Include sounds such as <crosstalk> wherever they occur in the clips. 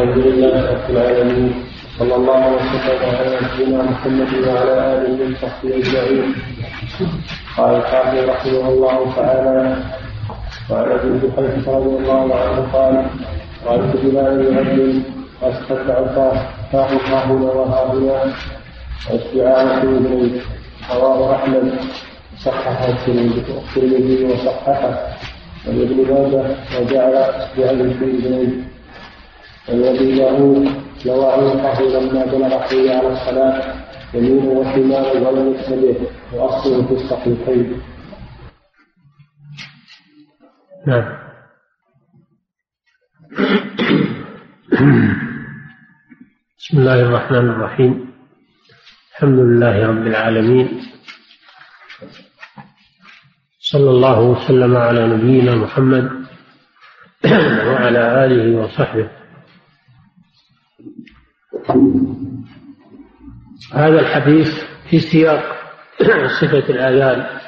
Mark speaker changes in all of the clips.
Speaker 1: الحمد لله رب العالمين. صلى الله وسلم على نبينا محمد وعلى آله وصحبه أجمعين. قال الحافظ رحمه الله تعالى وعن أبي جحيفه رضي الله عنه قال رأيت بلال واسكت عصاه فاه ها هنا وها هنا واستعانه اذنيه رواه أحمد. صححه الترمذي وصححه. ولابن ماجه وجعل اصبعيه في والذي داود لو عنقه لما بلغ حي على الصلاة يمين وشمال ولم يكتبه وأصله في الصحيحين.
Speaker 2: نعم. بسم الله الرحمن الرحيم الحمد لله رب العالمين صلى الله وسلم على نبينا محمد <clears throat> وعلى آله وصحبه هذا الحديث في سياق <clears throat> صفة الآذان.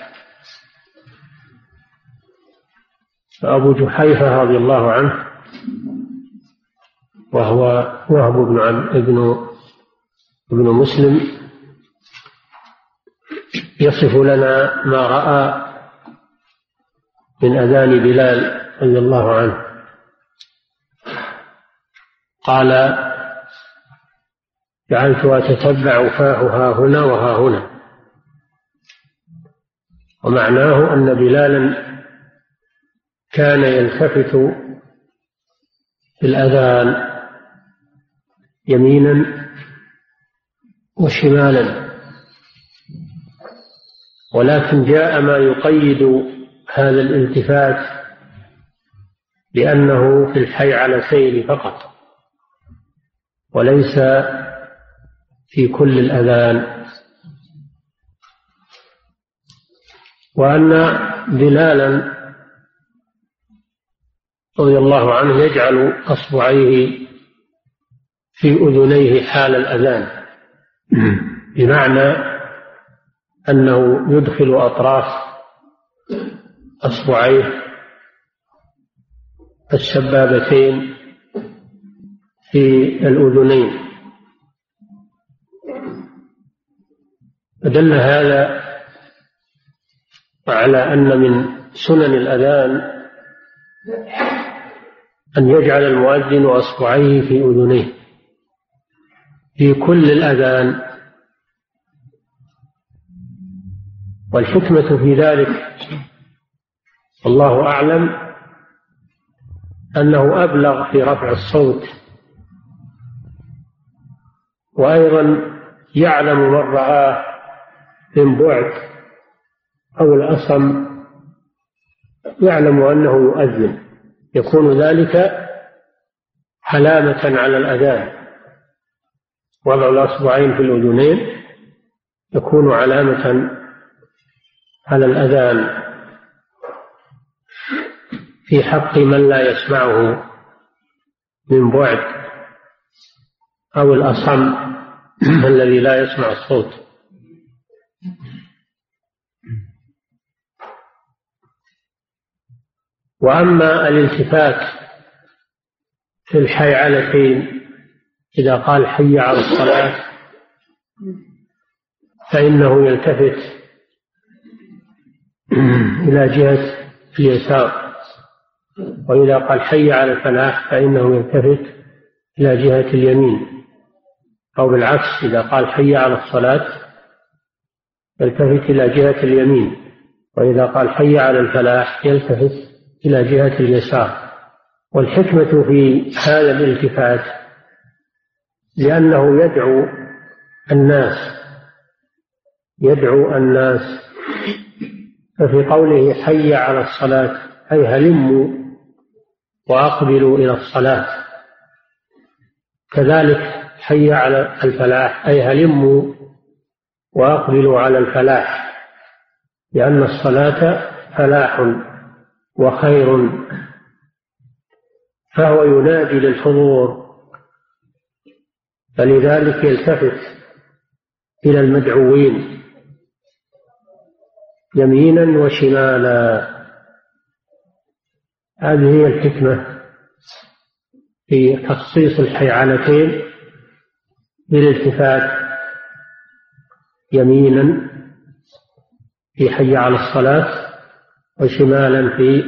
Speaker 2: فأبو جحيفة رضي الله عنه وهو وهب بن ابن ابن مسلم يصف لنا ما رأى من أذان بلال رضي الله عنه. قال جعلت أتتبع فاه ها هنا وها هنا ومعناه أن بلالا كان يلتفت في الأذان يمينا وشمالا. ولكن جاء ما يقيد هذا الالتفات لأنه في الحي على سير فقط. وليس في كل الأذان. وأن بلالا رضي الله عنه يجعل أصبعيه في أذنيه حال الأذان. بمعنى أنه يدخل أطراف أصبعيه السبابتين في الأذنين. فدل هذا على أن من سنن الأذان أن يجعل المؤذن أصبعيه في أذنيه. في كل الأذان. والحكمة في ذلك والله أعلم أنه أبلغ في رفع الصوت. وأيضا يعلم من رآه من بعد أو الأصم يعلم أنه يؤذن يكون ذلك علامة على الأذان. وضع الأصبعين في الأذنين يكون علامة على الأذان. في حق من لا يسمعه من بعد أو الأصم الذي لا يسمع الصوت. وأما الالتفات في الحيعلتين إذا قال حي على الصلاة فإنه يلتفت إلى جهة اليسار. وإذا قال حي على الفلاح فإنه يلتفت إلى جهة اليمين. أو بالعكس إذا قال حي على الصلاة يلتفت إلى جهة اليمين وإذا قال حي على الفلاح يلتفت إلى جهة اليسار. والحكمة في هذا الالتفات لأنه يدعو الناس يدعو الناس. ففي قوله حي على الصلاة أي هلموا وأقبلوا إلى الصلاة. كذلك حي على الفلاح أي هلموا وأقبلوا على الفلاح لأن الصلاة فلاح وخير. فهو ينادي للحضور فلذلك يلتفت إلى المدعوين يمينا وشمالا. هذه هي الحكمة في تخصيص الحيعلتين بالالتفات يمينا في حي على الصلاة وشمالا في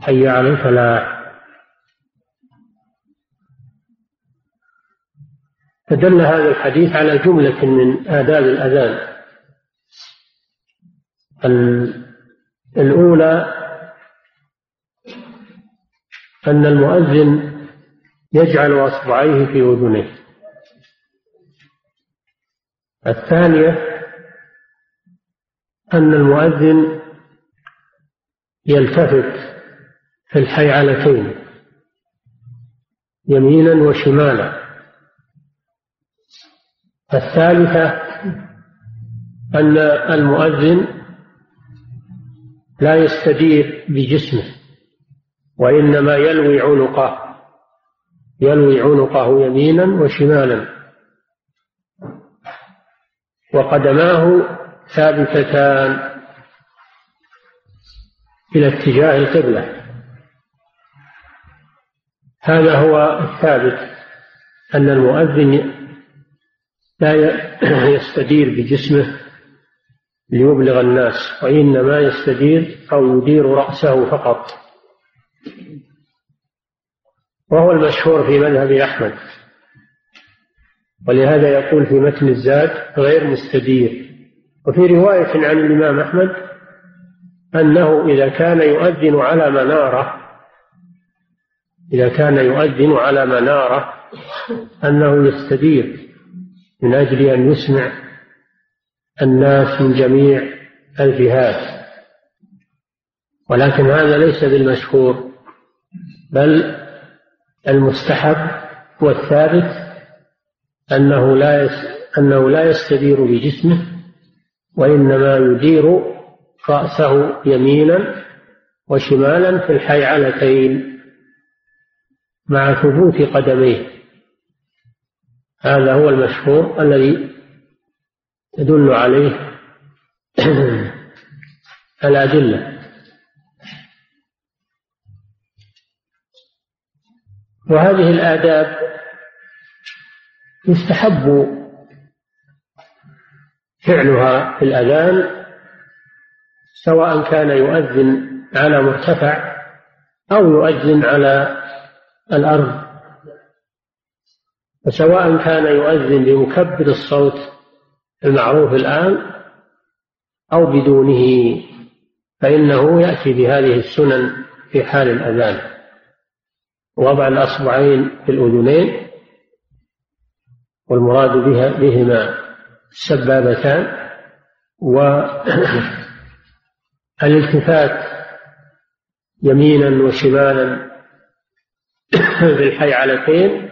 Speaker 2: حي على الفلاح. فدل هذا الحديث على جملة من آداب الأذان. الأولى أن المؤذن يجعل أصبعيه في أذنيه الثانية أن المؤذن يلتفت في الحيعلتين يمينا وشمالا. الثالثة أن المؤذن لا يستدير بجسمه وإنما يلوي عنقه يلوي عنقه يمينا وشمالا. وقدماه ثابتتان إلى اتجاه القبلة. هذا هو الثابت أن المؤذن لا <clears throat> يستدير بجسمه ليبلغ الناس وإنما يستدير أو يدير رأسه فقط. وهو المشهور في مذهب أحمد. ولهذا يقول في متن الزاد غير مستدير. وفي رواية عن الإمام أحمد أنه إذا كان يؤذن على منارة إذا كان يؤذن على منارة أنه يستدير من أجل أن يسمع الناس من جميع الجهات. ولكن هذا ليس بالمشهور بل المستحب والثابت أنه لا أنه لا يستدير بجسمه وإنما يدير رأسه يمينا وشمالا في الحيعلتين مع ثبوت قدميه. هذا هو المشهور الذي تدل عليه <clears throat> الأدلة. وهذه الآداب يستحب فعلها في الأذان سواء كان يؤذن على مرتفع أو يؤذن على الأرض. وسواء كان يؤذن بمكبر الصوت المعروف الآن أو بدونه فإنه يأتي بهذه السنن في حال الأذان. وضع الأصبعين في الأذنين والمراد بها بهما السبابتان والالتفات <clears throat> يمينا وشمالا <clears throat> بالحيعلتين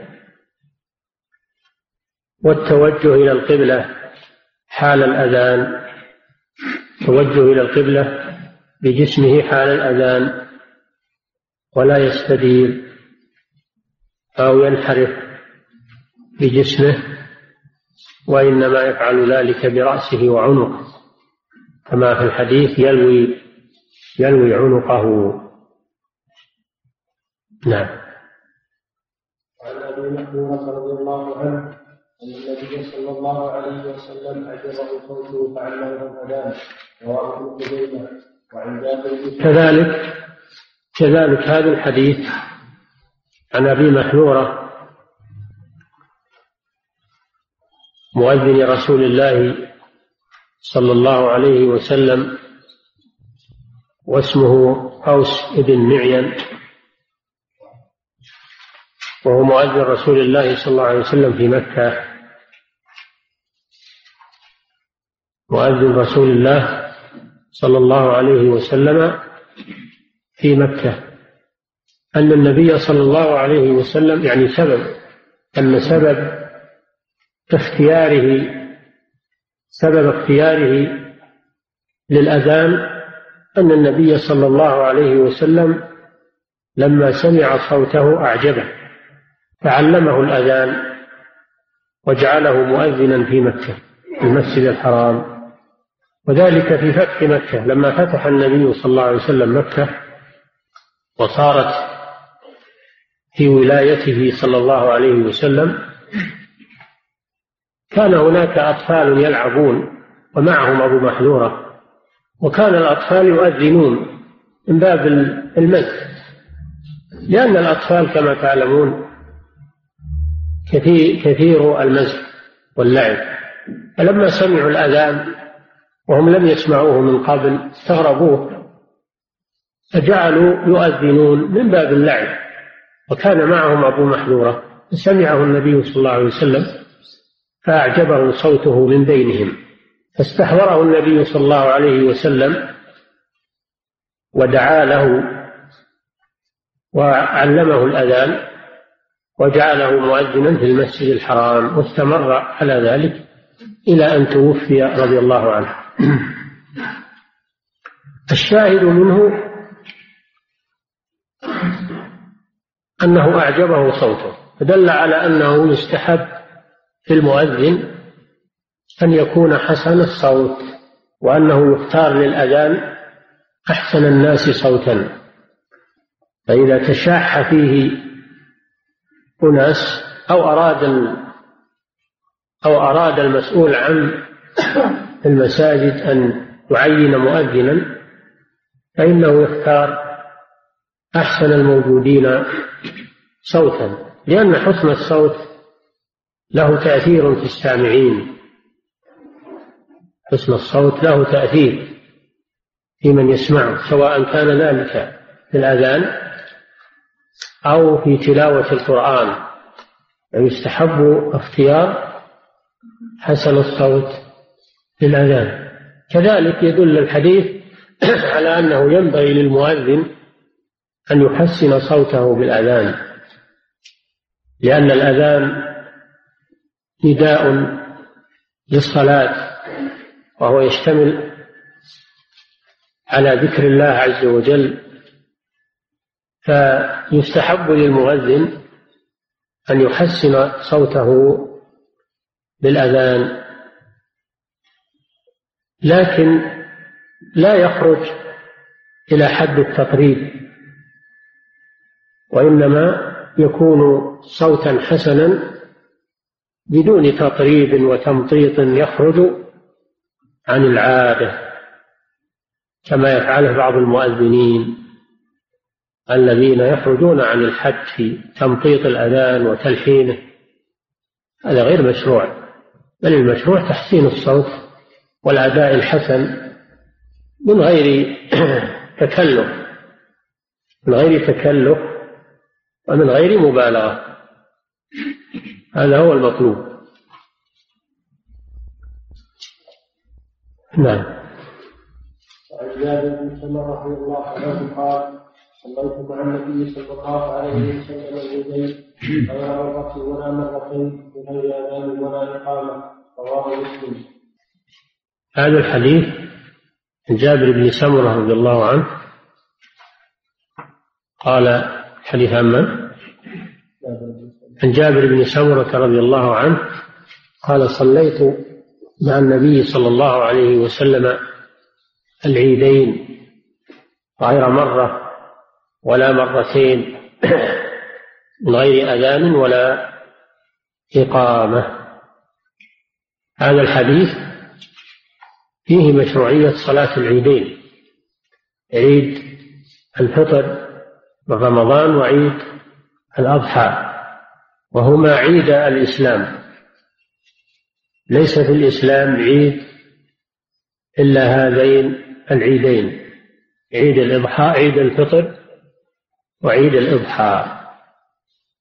Speaker 2: والتوجه إلى القبلة حال الأذان. توجه إلى القبلة بجسمه حال الأذان ولا يستدير أو ينحرف. بجسمه وإنما يفعل ذلك برأسه وعنقه كما في الحديث يلوي يلوي عنقه. نعم.
Speaker 1: وعن أبي محمود رضي الله عنه أن النبي صلى الله عليه وسلم أعجبه صوته فعلمه الأذان رواه ابن خزيمة. وعن جابر
Speaker 2: كذلك كذلك هذا الحديث عن أبي محذورة مؤذن رسول الله صلى الله عليه وسلم واسمه أوس بن معين وهو مؤذن رسول الله صلى الله عليه وسلم في مكة. مؤذن رسول الله صلى الله عليه وسلم في مكة. أن النبي صلى الله عليه وسلم يعني سبب أن سبب اختياره سبب اختياره للأذان أن النبي صلى الله عليه وسلم لما سمع صوته أعجبه فعلمه الأذان وجعله مؤذنا في مكة في المسجد الحرام. وذلك في فتح مكة لما فتح النبي صلى الله عليه وسلم مكة وصارت في ولايته صلى الله عليه وسلم كان هناك أطفال يلعبون ومعهم أبو محذورة وكان الأطفال يؤذنون من باب المزح لأن الأطفال كما تعلمون كثير, كثير المزح واللعب. فلما سمعوا الأذان وهم لم يسمعوه من قبل استغربوه فجعلوا يؤذنون من باب اللعب. وكان معهم أبو محذورة فسمعه النبي صلى الله عليه وسلم فأعجبه صوته من بينهم فاستحضره النبي صلى الله عليه وسلم ودعا له وعلمه الأذان وجعله مؤذنا في المسجد الحرام واستمر على ذلك إلى أن توفي رضي الله عنه. الشاهد منه أنه أعجبه صوته فدل على أنه يستحب في المؤذن أن يكون حسن الصوت وأنه يختار للأذان أحسن الناس صوتا. فإذا تشاح فيه أناس أو أراد أو أراد المسؤول عن المساجد أن يعين مؤذنا فإنه يختار أحسن الموجودين صوتا لأن حسن الصوت له تأثير في السامعين. حسن الصوت له تأثير في من يسمعه سواء كان ذلك في الأذان أو في تلاوة القرآن. يستحب اختيار حسن الصوت للأذان كذلك يدل الحديث <clears throat> على أنه ينبغي للمؤذن أن يحسن صوته بالأذان لأن الأذان نداء للصلاة وهو يشتمل على ذكر الله عز وجل فيستحب للمؤذن أن يحسن صوته بالأذان. لكن لا يخرج إلى حد التقريب وإنما يكون صوتا حسنا بدون تطريب وتمطيط يخرج عن العادة كما يفعله بعض المؤذنين الذين يخرجون عن الحد في تمطيط الأذان وتلحينه. هذا غير مشروع بل المشروع تحسين الصوت والأداء الحسن من غير <clears throat> تكلف من غير تكلف ومن غير مبالغة. هذا هو المطلوب نعم
Speaker 1: وعن جابر بن سمرة رضي الله عنه قال صليت مع النبي صلى الله عليه وسلم مرة ولا مرتين رواه مسلم.
Speaker 2: هذا الحديث عن جابر بن سمرة رضي الله عنه قال حديث عن من؟ عن جابر بن سمرة رضي الله عنه قال صليت مع النبي صلى الله عليه وسلم العيدين غير مرة ولا مرتين من غير أذان ولا إقامة. هذا الحديث فيه مشروعية صلاة العيدين عيد الفطر من رمضان وعيد الأضحى. وهما عيد الإسلام. ليس في الإسلام عيد إلا هذين العيدين عيد الإضحى عيد الفطر وعيد الإضحى.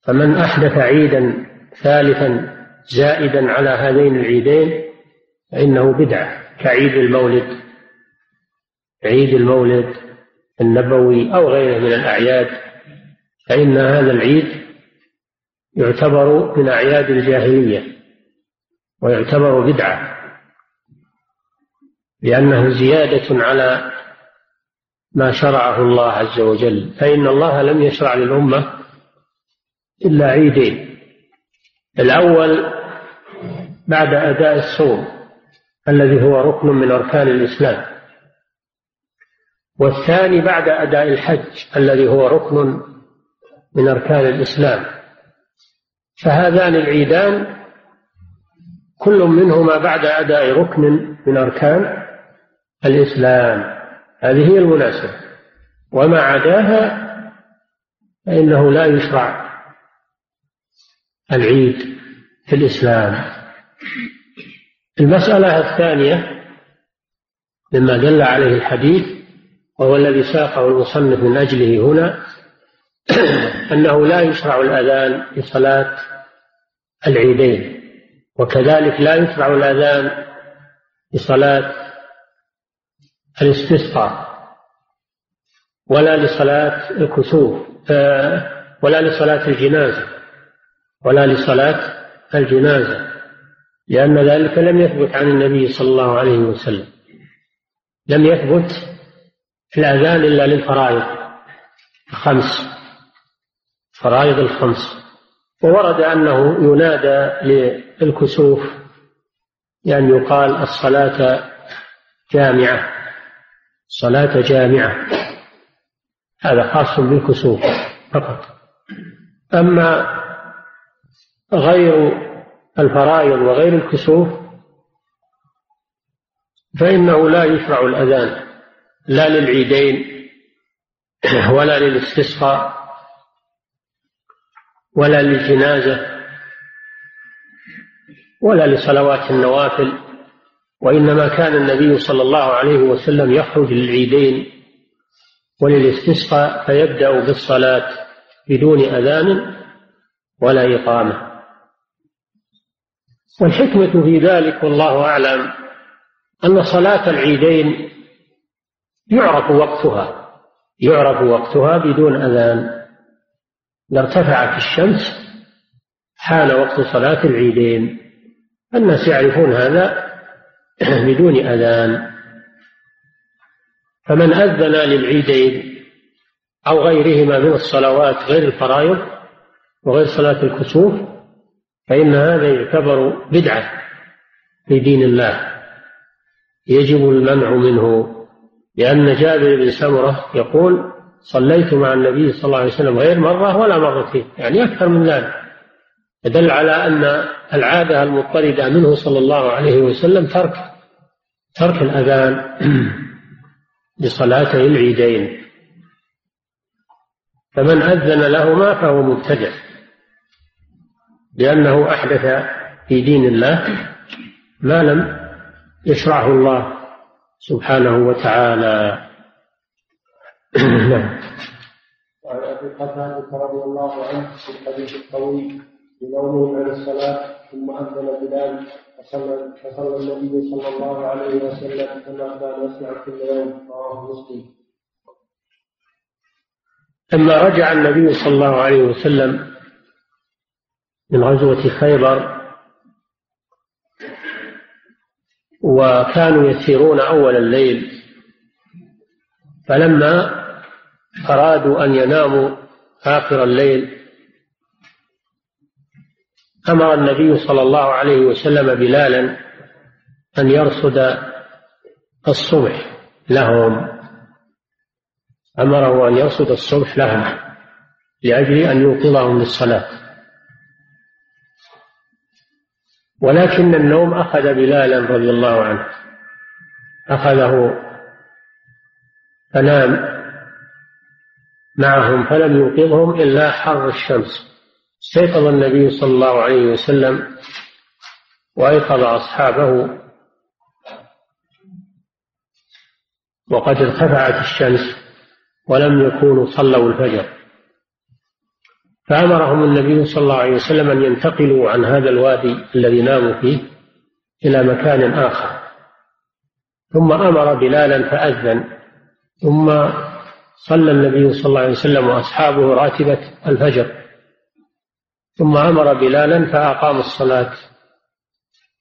Speaker 2: فمن أحدث عيدا ثالثا زائدا على هذين العيدين فإنه بدعة كعيد المولد عيد المولد النبوي أو غيره من الأعياد. فإن هذا العيد يعتبر من أعياد الجاهلية ويعتبر بدعة لأنه زيادة على ما شرعه الله عز وجل. فإن الله لم يشرع للأمة إلا عيدين. الأول بعد أداء الصوم الذي هو ركن من أركان الإسلام. والثاني بعد أداء الحج الذي هو ركن من أركان الإسلام. فهذان العيدان كل منهما بعد أداء ركن من أركان الإسلام. هذه هي المناسبة. وما عداها فإنه لا يشرع العيد في الإسلام. المسألة الثانية مما دل عليه الحديث وهو الذي ساقه المصنف من أجله هنا <coughs> أنه لا يشرع الأذان لصلاة العيدين وكذلك لا يشرع الأذان لصلاة الاستسقاء ولا لصلاة الكسوف آه، ولا لصلاة الجنازة ولا لصلاة الجنازة لأن ذلك لم يثبت عن النبي صلى الله عليه وسلم لم يثبت في الأذان إلا للفرائض الخمس. فرائض الخمس. وورد أنه ينادى للكسوف يعني يقال الصلاة جامعة. صلاة جامعة. هذا خاص بالكسوف فقط. أما غير الفرائض وغير الكسوف فإنه لا يشرع الأذان. لا للعيدين ولا للاستسقاء. ولا للجنازة ولا لصلوات النوافل وإنما كان النبي صلى الله عليه وسلم يخرج للعيدين وللاستسقاء فيبدأ بالصلاة بدون أذان ولا إقامة. والحكمة في ذلك والله أعلم أن صلاة العيدين يعرف وقتها يعرف وقتها بدون أذان. إذا ارتفعت الشمس حان وقت صلاة العيدين. الناس يعرفون هذا <clears throat> بدون أذان. فمن أذن للعيدين أو غيرهما من الصلوات غير الفرائض وغير صلاة الكسوف فإن هذا يعتبر بدعة في دين الله. يجب المنع منه لأن جابر بن سمرة يقول صليت مع النبي صلى الله عليه وسلم غير مرة ولا مرتين يعني أكثر من ذلك. يدل على أن العادة المضطردة منه صلى الله عليه وسلم ترك ترك الأذان <clears throat> لصلاتي العيدين. فمن أذن لهما فهو مبتدع لأنه أحدث في دين الله ما لم يشرعه الله سبحانه وتعالى.
Speaker 1: نعم. وعن أبي قتادة رضي الله عنه في الحديث الطويل بنومه عن الصلاة ثم اذن بلال فصلى النبي صلى الله عليه وسلم كما كان يصنع كل يوم. رواه مسلم.
Speaker 2: لما رجع النبي صلى الله عليه وسلم من غزوة خيبر وكانوا يسيرون أول الليل فلما أرادوا أن يناموا آخر الليل. أمر النبي صلى الله عليه وسلم بلالا أن يرصد الصبح لهم. أمره أن يرصد الصبح لهم لأجل أن يوقظهم للصلاة. ولكن النوم أخذ بلالا رضي الله عنه. أخذه فنام معهم فلم يوقظهم إلا حر الشمس. استيقظ النبي صلى الله عليه وسلم وأيقظ أصحابه. وقد ارتفعت الشمس ولم يكونوا صلوا الفجر. فأمرهم النبي صلى الله عليه وسلم أن ينتقلوا عن هذا الوادي الذي ناموا فيه إلى مكان آخر. ثم أمر بلالا فأذن. ثم صلى النبي صلى الله عليه وسلم وأصحابه راتبة الفجر. ثم أمر بلالا فأقام الصلاة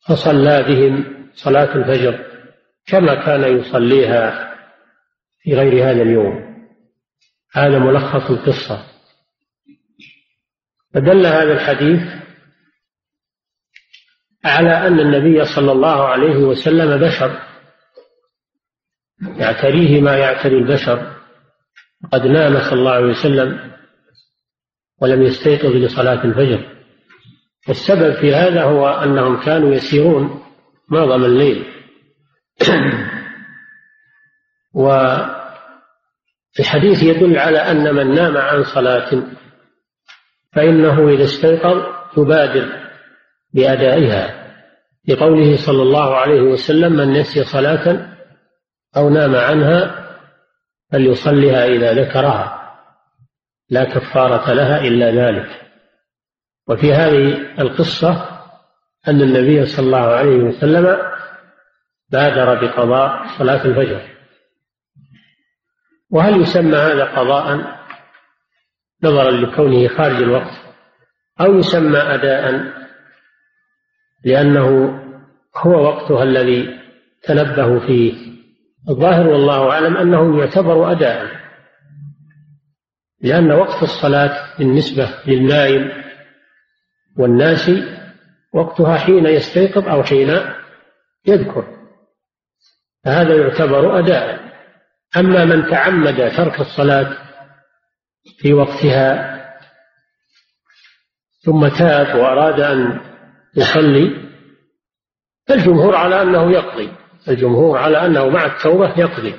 Speaker 2: فصلى بهم صلاة الفجر كما كان يصليها في غير هذا اليوم. هذا ملخص القصة. فدل هذا الحديث على أن النبي صلى الله عليه وسلم بشر. يعتريه ما يعتري البشر. قد نام صلى الله عليه وسلم ولم يستيقظ لصلاة الفجر. والسبب في هذا هو أنهم كانوا يسيرون معظم الليل. <clears throat> والحديث يدل على أن من نام عن صلاة فإنه إذا استيقظ يبادر بأدائها. لقوله صلى الله عليه وسلم من نسي صلاة أو نام عنها فليصلها إذا ذكرها. لا كفارة لها إلا ذلك. وفي هذه القصة أن النبي صلى الله عليه وسلم بادر بقضاء صلاة الفجر. وهل يسمى هذا قضاء؟ نظرا لكونه خارج الوقت. أو يسمى أداء لأنه هو وقتها الذي تنبه فيه. الظاهر والله أعلم أنه يعتبر أداء لأن وقت الصلاة بالنسبة للنائم والناس وقتها حين يستيقظ أو حين يذكر فهذا يعتبر أداء. أما من تعمد ترك الصلاة في وقتها ثم تاب وأراد أن يصلي فالجمهور على أنه يقضي. الجمهور على أنه مع التوبة يقضي.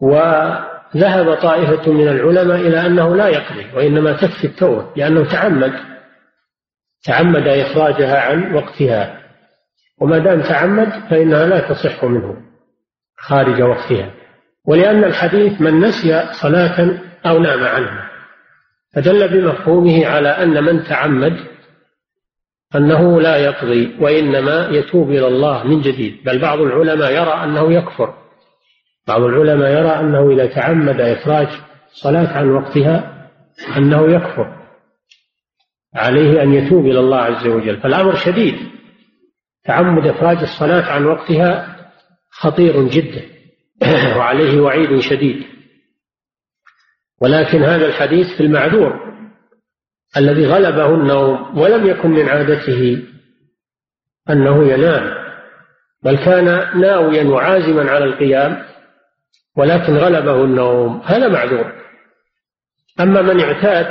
Speaker 2: وذهب طائفة من العلماء إلى أنه لا يقضي وإنما تكفي التوبة لأنه تعمد. تعمد إخراجها عن وقتها. وما دام تعمد فإنها لا تصح منه خارج وقتها. ولأن الحديث من نسي صلاة أو نام عنها فدل بمفهومه على أن من تعمد أنه لا يقضي وإنما يتوب إلى الله من جديد بل بعض العلماء يرى أنه يكفر. بعض العلماء يرى أنه إذا تعمد إخراج صلاة عن وقتها أنه يكفر. عليه أن يتوب إلى الله عز وجل. فالأمر شديد. تعمد إخراج الصلاة عن وقتها خطير جدا. <coughs> وعليه وعيد شديد. ولكن هذا الحديث في المعذور. الذي غلبه النوم ولم يكن من عادته أنه ينام بل كان ناويا وعازما على القيام ولكن غلبه النوم هذا معذور. أما من اعتاد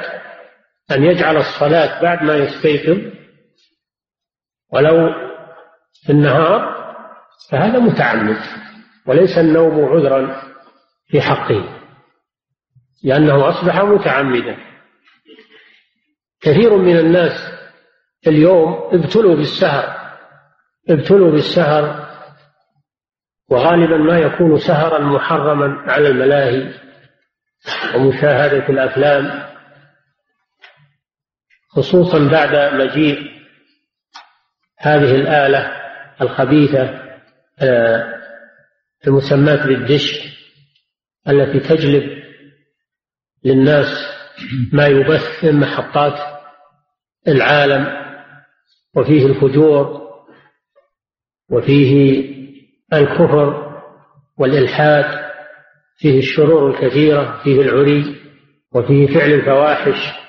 Speaker 2: أن يجعل الصلاة بعد ما يستيقظ ولو في النهار فهذا متعمد وليس النوم عذرا في حقه لأنه أصبح متعمدا. كثير من الناس اليوم ابتلوا بالسهر ابتلوا بالسهر وغالبا ما يكون سهرا محرما على الملاهي ومشاهدة الأفلام خصوصا بعد مجيء هذه الآلة الخبيثة آه، المسماة بالدش التي تجلب للناس ما يبث من محطات العالم وفيه الفجور وفيه الكفر والإلحاد فيه الشرور الكثيرة فيه العري وفيه فعل الفواحش.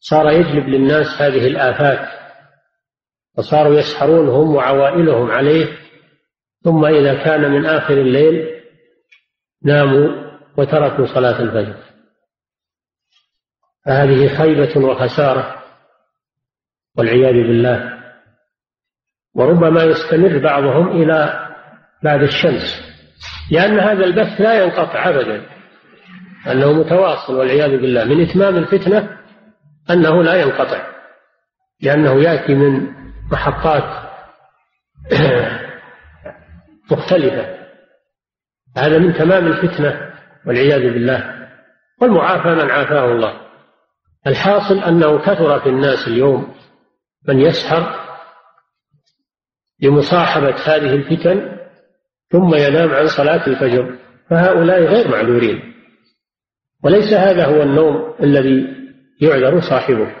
Speaker 2: صار يجلب للناس هذه الآفات فصاروا يسحرون هم وعوائلهم عليه ثم إذا كان من آخر الليل ناموا وتركوا صلاة الفجر. فهذه خيبة وخسارة والعياذ بالله. وربما يستمر بعضهم إلى بعد الشمس لأن هذا البث لا ينقطع أبدا أنه متواصل والعياذ بالله. من إتمام الفتنة أنه لا ينقطع لأنه يأتي من محطات <clears throat> مختلفة. هذا من تمام الفتنة والعياذ بالله. والمعافى من عافاه الله. الحاصل أنه كثر في الناس اليوم من يسحر لمصاحبة هذه الفتن ثم ينام عن صلاة الفجر فهؤلاء غير معذورين. وليس هذا هو النوم الذي يعذر صاحبه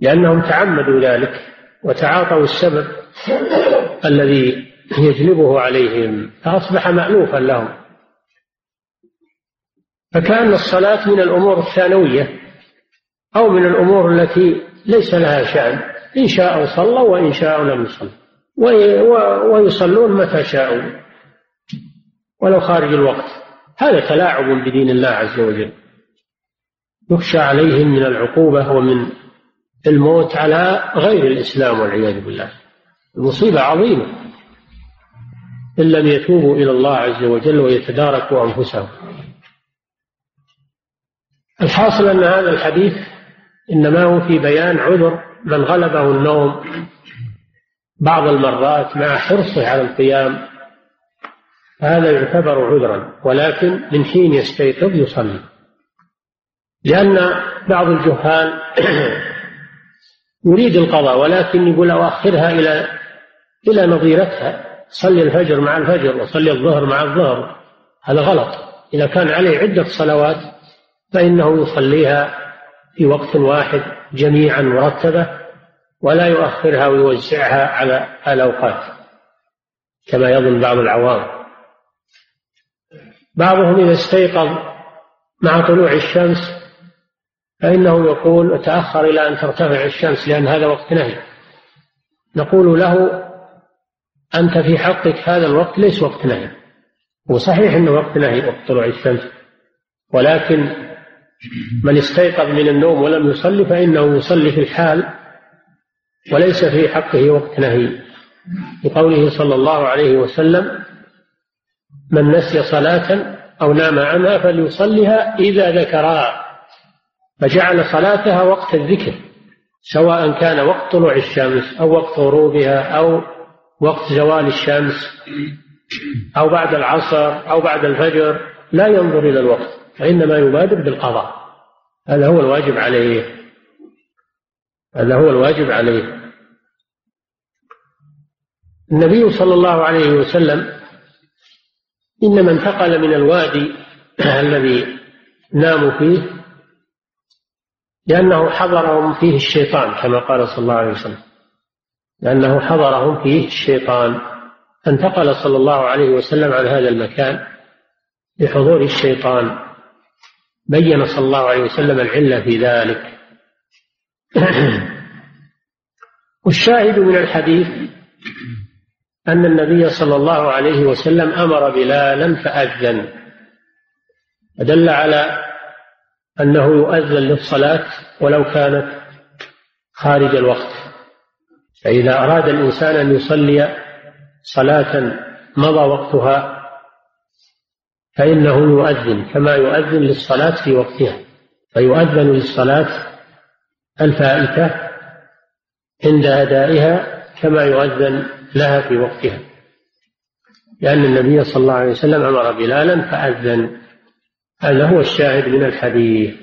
Speaker 2: لأنهم تعمدوا ذلك وتعاطوا السبب الذي يجلبه عليهم فأصبح مألوفا لهم. فكأن الصلاة من الأمور الثانوية أو من الأمور التي ليس لها شأن إن شاءوا صلوا وإن شاءوا لم يصلوا ويصلون متى شاءوا. ولو خارج الوقت. هذا تلاعب بدين الله عز وجل. يخشى عليهم من العقوبة ومن الموت على غير الإسلام والعياذ بالله. المصيبة عظيمة. إن لم يتوبوا إلى الله عز وجل ويتداركوا أنفسهم. الحاصل أن هذا الحديث إنما هو في بيان عذر من غلبه النوم بعض المرات مع حرصه على القيام هذا يعتبر عذرا ولكن من حين يستيقظ يصلي. لأن بعض الجهال <clears throat> يريد القضاء ولكن يقول أؤخرها إلى إلى نظيرتها صلي الفجر مع الفجر وصلي الظهر مع الظهر هذا غلط. إذا كان عليه عدة صلوات فإنه يصليها في وقت واحد جميعا مرتبة ولا يؤخرها ويوزعها على الأوقات كما يظن بعض العوام. بعضهم إذا استيقظ مع طلوع الشمس فإنه يقول تأخر إلى أن ترتفع الشمس لأن هذا وقت نهي. نقول له أنت في حقك هذا الوقت ليس وقت نهي هو صحيح أنه وقت نهي وقت طلوع الشمس ولكن من استيقظ من النوم ولم يصلي فإنه يصلي في الحال وليس في حقه وقت نهي. لقوله صلى الله عليه وسلم من نسي صلاة أو نام عنها فليصلها إذا ذكرها. فجعل صلاتها وقت الذكر سواء كان وقت طلوع الشمس أو وقت غروبها أو وقت زوال الشمس أو بعد العصر أو بعد الفجر لا ينظر إلى الوقت. وإنما يبادر بالقضاء. هذا هو الواجب عليه. هذا هو الواجب عليه. النبي صلى الله عليه وسلم إنما انتقل من الوادي <clears throat> الذي ناموا فيه لأنه حضرهم فيه الشيطان كما قال صلى الله عليه وسلم. لأنه حضرهم فيه الشيطان. انتقل صلى الله عليه وسلم عن هذا المكان لحضور الشيطان. بين صلى الله عليه وسلم العلة في ذلك. والشاهد من الحديث أن النبي صلى الله عليه وسلم أمر بلالا فأذن. فدل على أنه يؤذن للصلاة ولو كانت خارج الوقت. فإذا أراد الإنسان أن يصلي صلاة مضى وقتها فإنه يؤذن كما يؤذن للصلاة في وقتها. فيؤذن للصلاة الفائتة عند أدائها كما يؤذن لها في وقتها. لأن النبي صلى الله عليه وسلم أمر بلالا فأذن. هذا هو الشاهد من الحديث.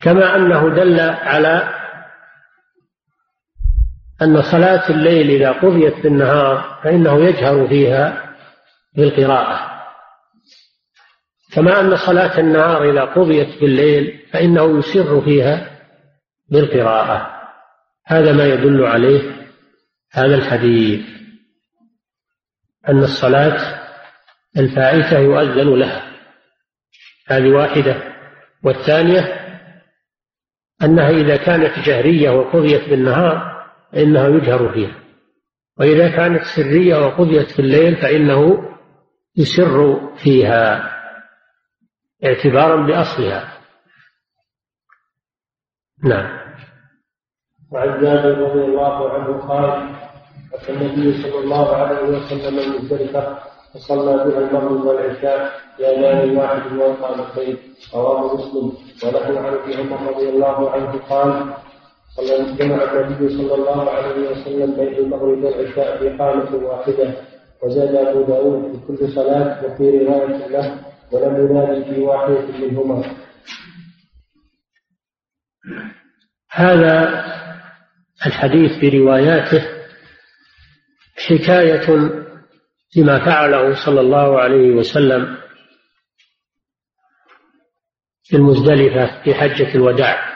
Speaker 2: كما أنه دل على أن صلاة الليل إذا قضيت في النهار فإنه يجهر فيها بالقراءة. كما أن صلاة النهار إذا قضيت بالليل فإنه يسر فيها بالقراءة. هذا ما يدل عليه هذا الحديث أن الصلاة الفائتة يؤذن لها. هذه واحدة. والثانية أنها إذا كانت جهرية وقضيت بالنهار فإنها يجهر فيها. وإذا كانت سرية وقضيت في الليل فإنه يسر فيها اعتبارا بأصلها. نعم.
Speaker 1: وعن جابر رضي الله عنه قال أتى النبي صلى الله عليه وسلم المزدلفة فصلى بها المغرب والعشاء بأذان واحد وإقامتين رواه مسلم. وله عن ابي عمر رضي الله عنه قال صلى جمع النبي صلى الله عليه وسلم بين المغرب والعشاء بإقامة واحدة وزاد أبو داود في كل صلاة وفي رواية له ولم ينادي في واحدة منهما.
Speaker 2: هذا الحديث برواياته حكاية لما فعله صلى الله عليه وسلم في المزدلفة في حجة الوداع.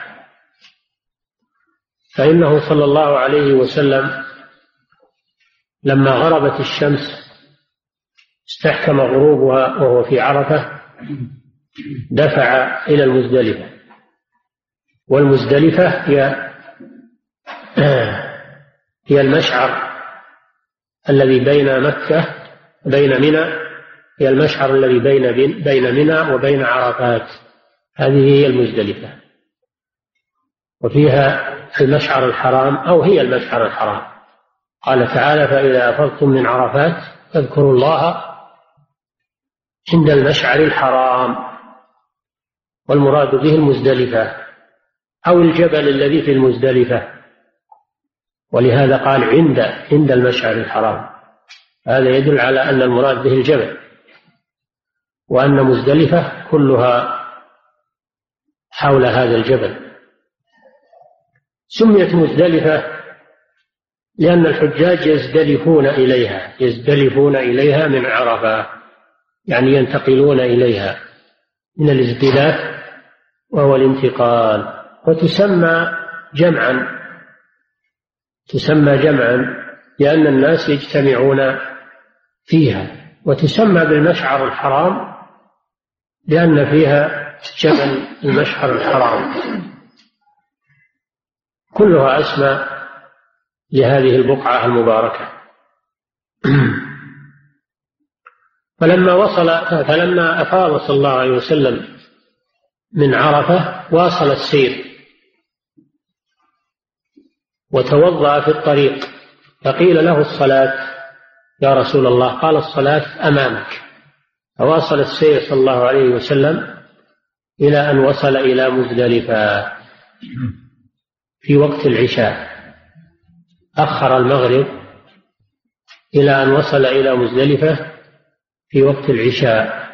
Speaker 2: فإنه صلى الله عليه وسلم لما غربت الشمس استحكم غروبها وهو في عرفة دفع إلى المزدلفة. والمزدلفة هي <clears throat> هي المشعر الذي بين مكة بين منى هي المشعر الذي بين بين منى وبين عرفات. هذه هي المزدلفة. وفيها المشعر الحرام أو هي المشعر الحرام. قال تعالى فإذا أفضتم من عرفات فاذكروا الله عند المشعر الحرام والمراد به المزدلفة أو الجبل الذي في المزدلفة ولهذا قال عند عند المشعر الحرام. هذا يدل على أن المراد به الجبل وأن مزدلفة كلها حول هذا الجبل. سميت مزدلفة لأن الحجاج يزدلفون إليها يزدلفون إليها من عرفة يعني ينتقلون إليها من الازدلاف وهو الانتقال. وتسمى جمعا تسمى جمعا لأن الناس يجتمعون فيها. وتسمى بالمشعر الحرام لأن فيها جبل المشعر الحرام. كلها أسماء لهذه البقعة المباركة. <clears throat> فلما وصل فلما أفاض صلى الله عليه وسلم من عرفة واصل السير. وتوضأ في الطريق. فقيل له الصلاة يا رسول الله قال الصلاة أمامك. فواصل السير صلى الله عليه وسلم إلى أن وصل إلى مزدلفة في وقت العشاء. أخر المغرب إلى أن وصل إلى مزدلفة في وقت العشاء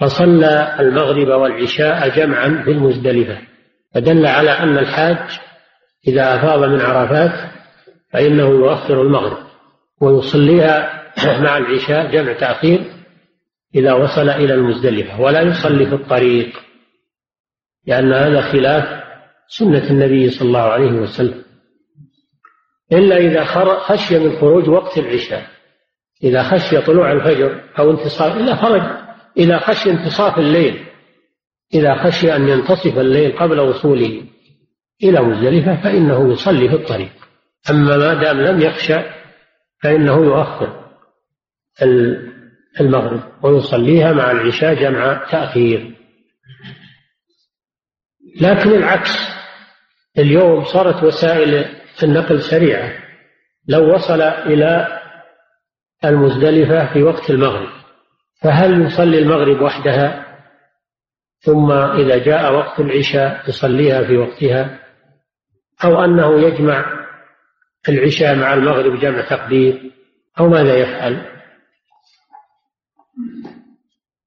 Speaker 2: فصلى المغرب والعشاء جمعا في المزدلفة فدل على أن الحاج إذا أفاض من عرفات فإنه يؤخر المغرب ويصليها <clears throat> مع العشاء جمع تأخير إذا وصل إلى المزدلفة ولا يصلي في الطريق لأن هذا خلاف سنة النبي صلى الله عليه وسلم. إلا إذا خشي من خروج وقت العشاء. إذا خشي طلوع الفجر أو انتصاف إذا خرج. إذا خشي انتصاف الليل. إذا خشي أن ينتصف الليل قبل وصوله إلى مزدلفة فإنه يصلي في الطريق. أما ما دام لم يخشى فإنه يؤخر المغرب ويصليها مع العشاء جمع تأخير. لكن العكس. اليوم صارت وسائل النقل سريعة. لو وصل إلى المزدلفة في وقت المغرب فهل يصلي المغرب وحدها؟ ثم إذا جاء وقت العشاء يصليها في وقتها أو أنه يجمع العشاء مع المغرب جمع تقدير أو ماذا يفعل؟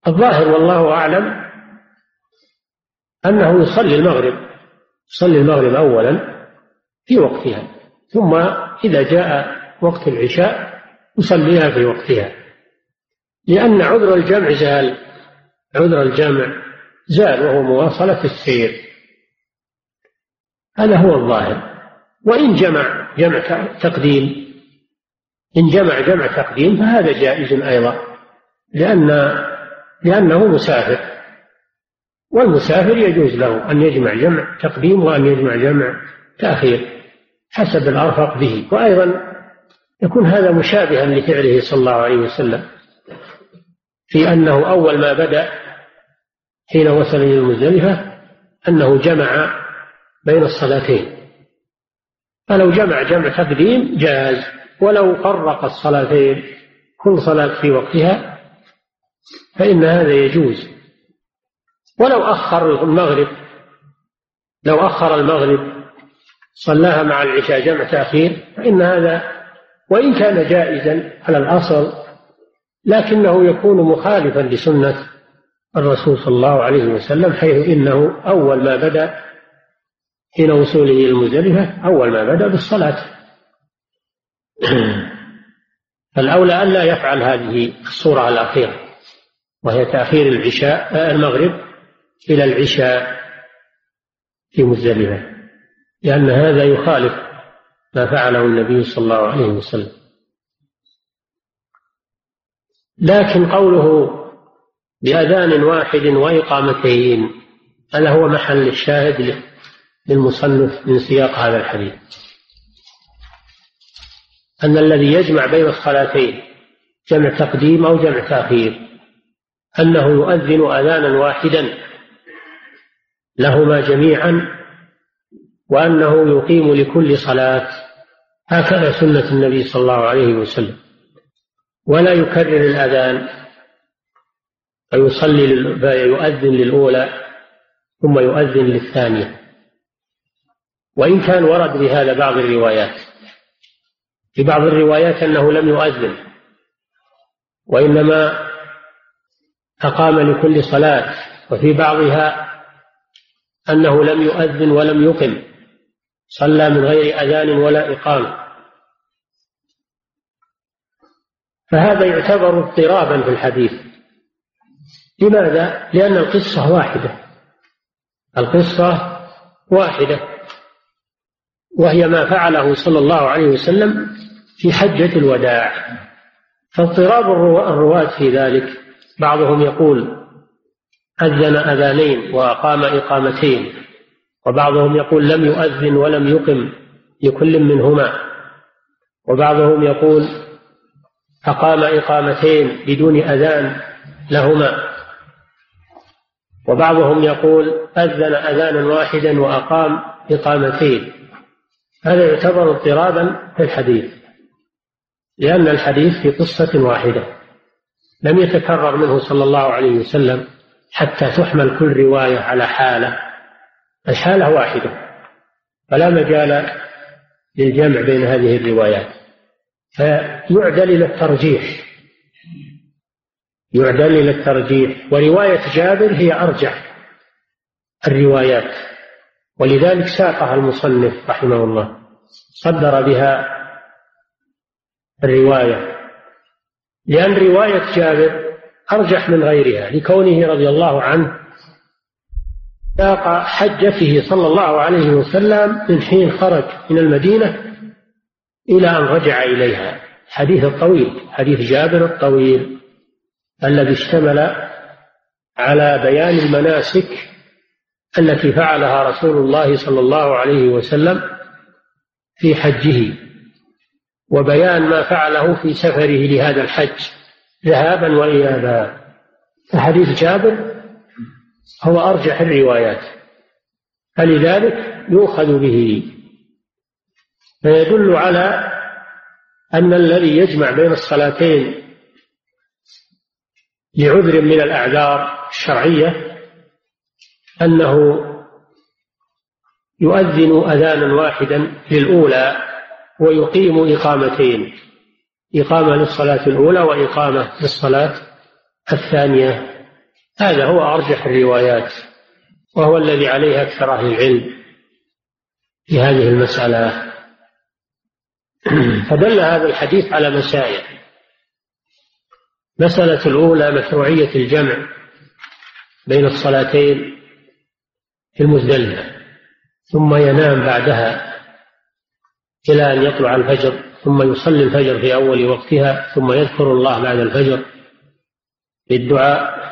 Speaker 2: الظاهر والله أعلم أنه يصلي المغرب يصلي المغرب أولا في وقتها. ثم إذا جاء وقت العشاء يصليها في وقتها. لأن عذر الجمع زال. عذر الجمع زال وهو مواصلة السير. هذا هو الظاهر. وإن جمع جمع تقديم إن جمع جمع تقديم فهذا جائز أيضا لأن لأنه مسافر. والمسافر يجوز له أن يجمع جمع تقديم وأن يجمع جمع تأخير حسب الأرفق به. وأيضا يكون هذا مشابها لفعله صلى الله عليه وسلم في أنه أول ما بدأ حين وصل إلى المزدلفة أنه جمع بين الصلاتين. فلو جمع جمع تقديم جاز ولو فرق الصلاتين كل صلاة في وقتها فإن هذا يجوز. ولو أخر المغرب لو أخر المغرب صلاها مع العشاء جمع تأخير فإن هذا وإن كان جائزا على الأصل لكنه يكون مخالفا لسنة الرسول صلى الله عليه وسلم حيث إنه أول ما بدأ حين وصوله إلى المزدلفة أول ما بدأ بالصلاة. <clears throat> فالأولى ألا يفعل هذه الصورة الأخيرة وهي تأخير العشاء المغرب إلى العشاء في مزدلفة. لأن هذا يخالف ما فعله النبي صلى الله عليه وسلم. لكن قوله بأذان واحد وإقامتين هذا هو محل الشاهد للمصنف من سياق هذا الحديث. أن الذي يجمع بين الصلاتين جمع تقديم أو جمع تأخير أنه يؤذن أذانا واحدا لهما جميعا وأنه يقيم لكل صلاة. هكذا سنة النبي صلى الله عليه وسلم. ولا يكرر الأذان فيصلي يؤذن للأولى ثم يؤذن للثانية. وإن كان ورد بهذا بعض الروايات. في بعض الروايات أنه لم يؤذن. وإنما أقام لكل صلاة. وفي بعضها أنه لم يؤذن ولم يقم. صلى من غير أذان ولا إقامة. فهذا يعتبر اضطرابا في الحديث. لماذا؟ لأن القصة واحدة. القصة واحدة. وهي ما فعله صلى الله عليه وسلم في حجة الوداع. فاضطراب الرواة في ذلك. بعضهم يقول أذن أذانين وأقام إقامتين. وبعضهم يقول لم يؤذن ولم يقم لكل منهما. وبعضهم يقول أقام إقامتين بدون أذان لهما. وبعضهم يقول أذن أذانا واحدا وأقام إقامتين. هذا يعتبر اضطرابا في الحديث لأن الحديث في قصة واحدة لم يتكرر منه صلى الله عليه وسلم حتى تحمل كل رواية على حالة. الحالة واحدة فلا مجال للجمع بين هذه الروايات. فيعدل إلى الترجيح يعدل إلى الترجيح. ورواية جابر هي أرجح الروايات ولذلك ساقها المصنف رحمه الله صدر بها الرواية. لأن رواية جابر أرجح من غيرها لكونه رضي الله عنه ساق حجته صلى الله عليه وسلم من حين خرج من المدينة إلى أن رجع إليها. حديث الطويل حديث جابر الطويل الذي اشتمل على بيان المناسك التي فعلها رسول الله صلى الله عليه وسلم في حجه وبيان ما فعله في سفره لهذا الحج ذهابا وإيابا. فحديث جابر هو أرجح الروايات. فلذلك يؤخذ به. فيدل على أن الذي يجمع بين الصلاتين لعذر من الأعذار الشرعية أنه يؤذن أذانا واحدا للأولى ويقيم إقامتين إقامة للصلاة الأولى وإقامة للصلاة الثانية. هذا هو أرجح الروايات وهو الذي عليه أكثر أهل العلم في هذه المسألة. <clears throat> فدل هذا الحديث على مسائل. مسألة الأولى مشروعية الجمع بين الصلاتين في المزدلفة ثم ينام بعدها إلى أن يطلع الفجر ثم يصلي الفجر في أول وقتها ثم يذكر الله بعد الفجر بالدعاء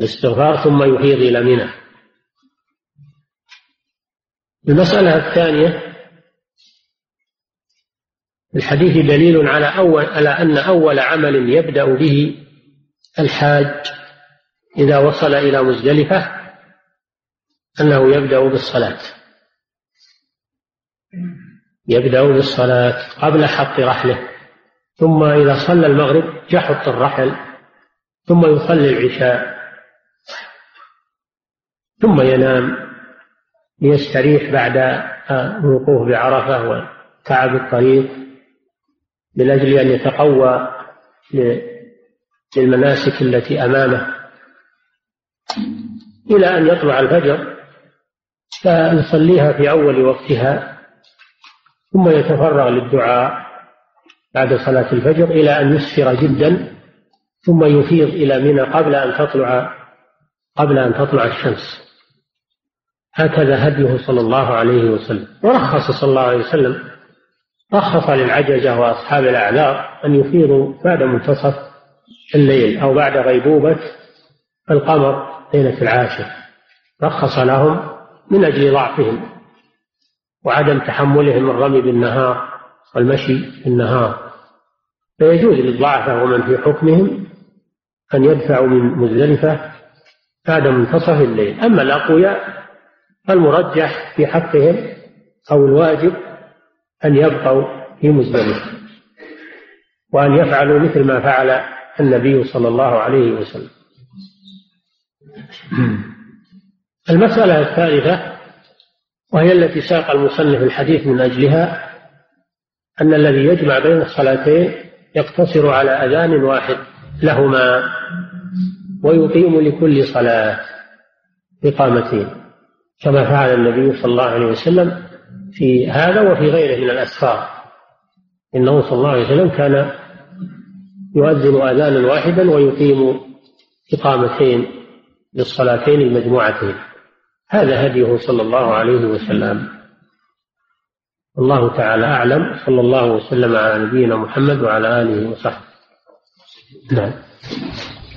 Speaker 2: الاستغفار ثم يفيض إلى منى. المسألة الثانية الحديث دليل على أول على أن أول عمل يبدأ به الحاج إذا وصل إلى مزدلفة أنه يبدأ بالصلاة. يبدأ بالصلاة قبل حط رحله ثم إذا صلى المغرب يحط الرحل ثم يصلي العشاء. ثم ينام ليستريح بعد الوقوف بعرفة وتعب الطريق من أجل أن يتقوى للمناسك التي أمامه. إلى أن يطلع الفجر فيصليها في أول وقتها ثم يتفرغ للدعاء بعد صلاة الفجر إلى أن يسفر جدا ثم يفيض إلى منى قبل أن تطلع قبل أن تطلع الشمس. هكذا هديه صلى الله عليه وسلم. ورخص صلى الله عليه وسلم رخص للعجزة وأصحاب الأعذار أن يفيضوا بعد منتصف الليل أو بعد غيبوبة القمر ليلة العاشر. رخص لهم من أجل ضعفهم وعدم تحملهم الرمي بالنهار والمشي في النهار فيجوز للضعفاء ومن في حكمهم أن يدفعوا من مزدلفة بعد منتصف الليل. أما الأقوياء فالمرجح في حقهم أو الواجب أن يبقوا في مزدلفة وأن يفعلوا مثل ما فعل النبي صلى الله عليه وسلم. المسألة الثالثة وهي التي ساق المصنف الحديث من أجلها أن الذي يجمع بين الصلاتين يقتصر على أذان واحد لهما ويقيم لكل صلاة إقامتين. كما فعل النبي صلى الله عليه وسلم في هذا وفي غيره من الأسفار إنه صلى الله عليه وسلم كان يؤذن أذانا واحدا ويقيم إقامتين للصلاتين المجموعتين. هذا هديه صلى الله عليه وسلم. الله تعالى أعلم. صلى الله وسلم على نبينا محمد وعلى آله وصحبه. نعم.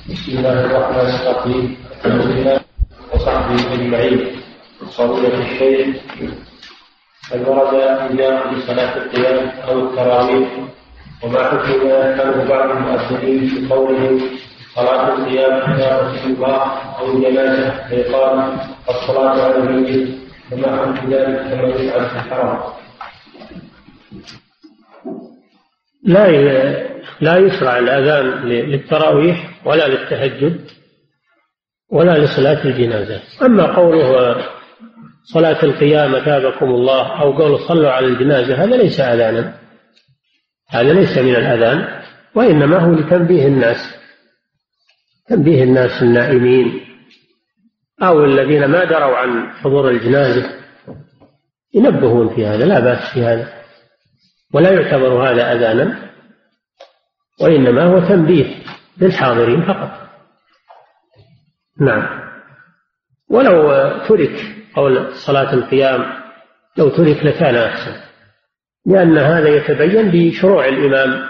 Speaker 1: بسم الله الرحمن الرحيم. الحمد لله فضيلة الشيخ هل ورد إجابة لصلاة القيام أو التراويح؟ وما حكم ما بعض المؤذنين في قولهم صلاة القيام يا رسول الله أو الجنازة فيقال الصلاة على الميت؟ وما حكم ذلك كما يفعل في الحرم؟
Speaker 2: لا لا يشرع الأذان للتراويح ولا للتهجد ولا لصلاة الجنازة. أما قوله صلاة القيام أثابكم الله أو قول صلوا على الجنازة هذا ليس أذانا. هذا ليس من الأذان وإنما هو لتنبيه الناس تنبيه الناس النائمين أو الذين ما دروا عن حضور الجنازة. ينبهون في هذا لا بأس في هذا. ولا يعتبر هذا أذانا وإنما هو تنبيه للحاضرين فقط. نعم. ولو ترك قول صلاة القيام لو ترك لكان أحسن. لأن هذا يتبين بشروع الإمام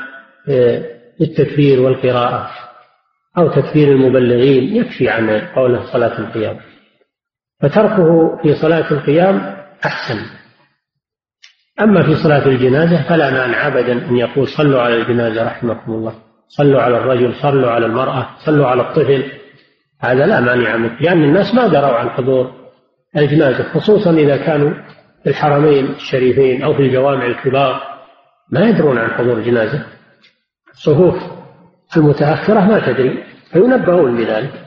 Speaker 2: بالتكبير والقراءة أو تكبير المبلغين يكفي عن قوله صلاة القيام. فتركه في صلاة القيام أحسن. أما في صلاة الجنازة فلا مانع أبدا أن يقول صلوا على الجنازة رحمكم الله. صلوا على الرجل صلوا على المرأة صلوا على الطفل. هذا لا مانع منه لأن الناس ما دروا عن حضور الجنازة خصوصا إذا كانوا في الحرمين الشريفين أو في الجوامع الكبار ما يدرون عن حضور جنازة صفوف المتأخرة ما تدري فينبهون بذلك.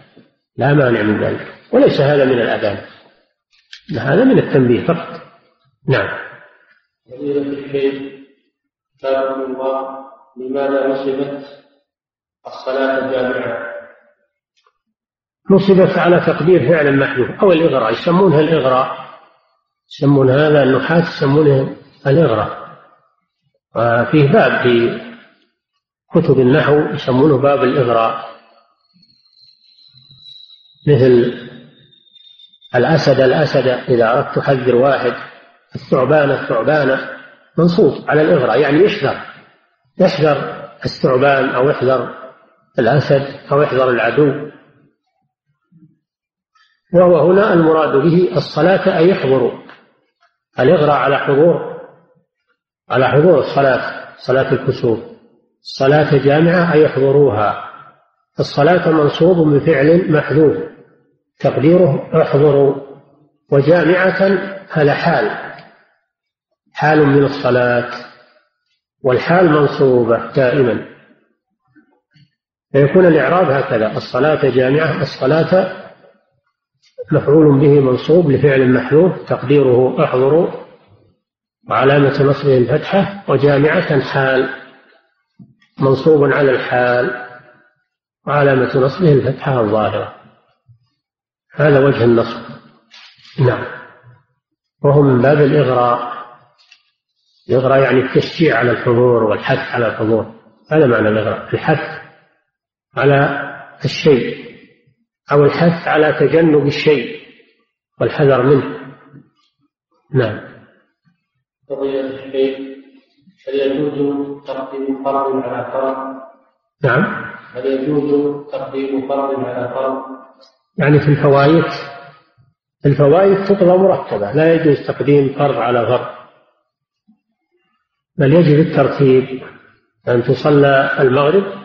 Speaker 2: لا مانع من ذلك وليس هذا من الأذان هذا من التنبيه فقط. نعم.
Speaker 1: فضيلة الله لماذا نصبت الصلاة جامعة
Speaker 2: نصبت على تقدير فعل محذوف أو الإغراء يسمونها الإغراء. يسمون هذا النحاة يسمونه الإغراء. وفيه باب في كتب النحو يسمونه باب الإغراء. مثل الأسد الأسد إذا أردت تحذر واحد الثعبان الثعبان منصوب على الإغراء يعني يحذر. يحذر الثعبان أو يحذر الأسد أو يحذر العدو. وهو هنا المراد به الصلاة أي يحضر. الإغراء على حضور على حضور الصلاة صلاة الكسوف. الصلاة جامعة أي يحضروها. الصلاة منصوب بفعل محذوف. تقديره احضروا. وجامعة هذا حال. حال من الصلاة. والحال منصوبة دائما. فيكون الإعراب هكذا. الصلاة جامعة الصلاة مفعول به منصوب لفعل محذوف تقديره احضروا وعلامة نصبه الفتحة وجامعة حال منصوب على الحال وعلامة نصبه الفتحة الظاهرة. هذا وجه النصب. نعم. وهو من باب الإغراء. الإغراء يعني التشجيع على الحضور والحث على الحضور. هذا معنى الإغراء. الحث على الشيء. أو الحث على تجنب الشيء والحذر منه نعم
Speaker 1: قضية الشيخ هل يجوز تقديم فرض على فرض؟
Speaker 2: نعم
Speaker 1: هل يجوز تقديم فرض على فرض؟
Speaker 2: يعني في الفوائد الفوائد تقضى مرتبة لا يجوز تقديم فرض على فرض بل يجب الترتيب أن تصلى المغرب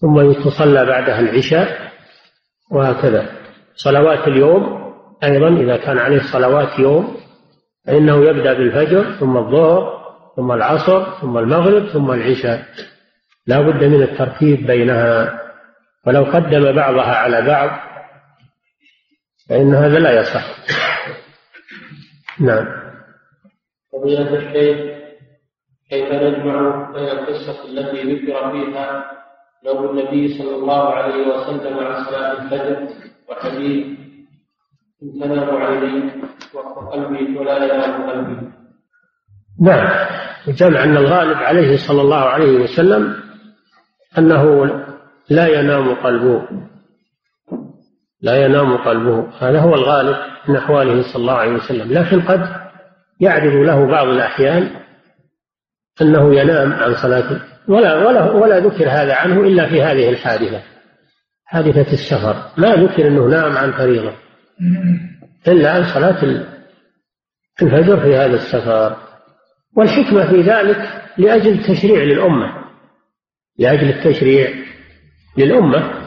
Speaker 2: ثم تصلى بعدها العشاء وهكذا. صلوات اليوم أيضا إذا كان عليه صلوات يوم فإنه يبدأ بالفجر ثم الظهر ثم العصر ثم المغرب ثم العشاء. لا بد من الترتيب بينها. ولو قدم بعضها على بعض فإن هذا لا يصح. نعم.
Speaker 1: فضيلة الشيخ كيف نجمع بين القصة التي ذكر فيها نوم النبي صلى الله عليه وسلم عن صلاة الفجر وحديث إن تنام عيني وقلبي ولا ينام قلبي.
Speaker 2: نعم. الجمع أن الغالب عليه صلى الله عليه وسلم أنه لا ينام قلبه. لا ينام قلبه. هذا هو الغالب من أحواله صلى الله عليه وسلم. لكن قد يعرض له بعض الأحيان أنه ينام عن صلاة ولا ولا ولا ذكر هذا عنه إلا في هذه الحادثة حادثة السفر. ما ذكر أنه نام عن فريضة إلا عن صلاة الفجر في هذا السفر. والحكمة في ذلك لأجل التشريع للأمة لأجل التشريع للأمة.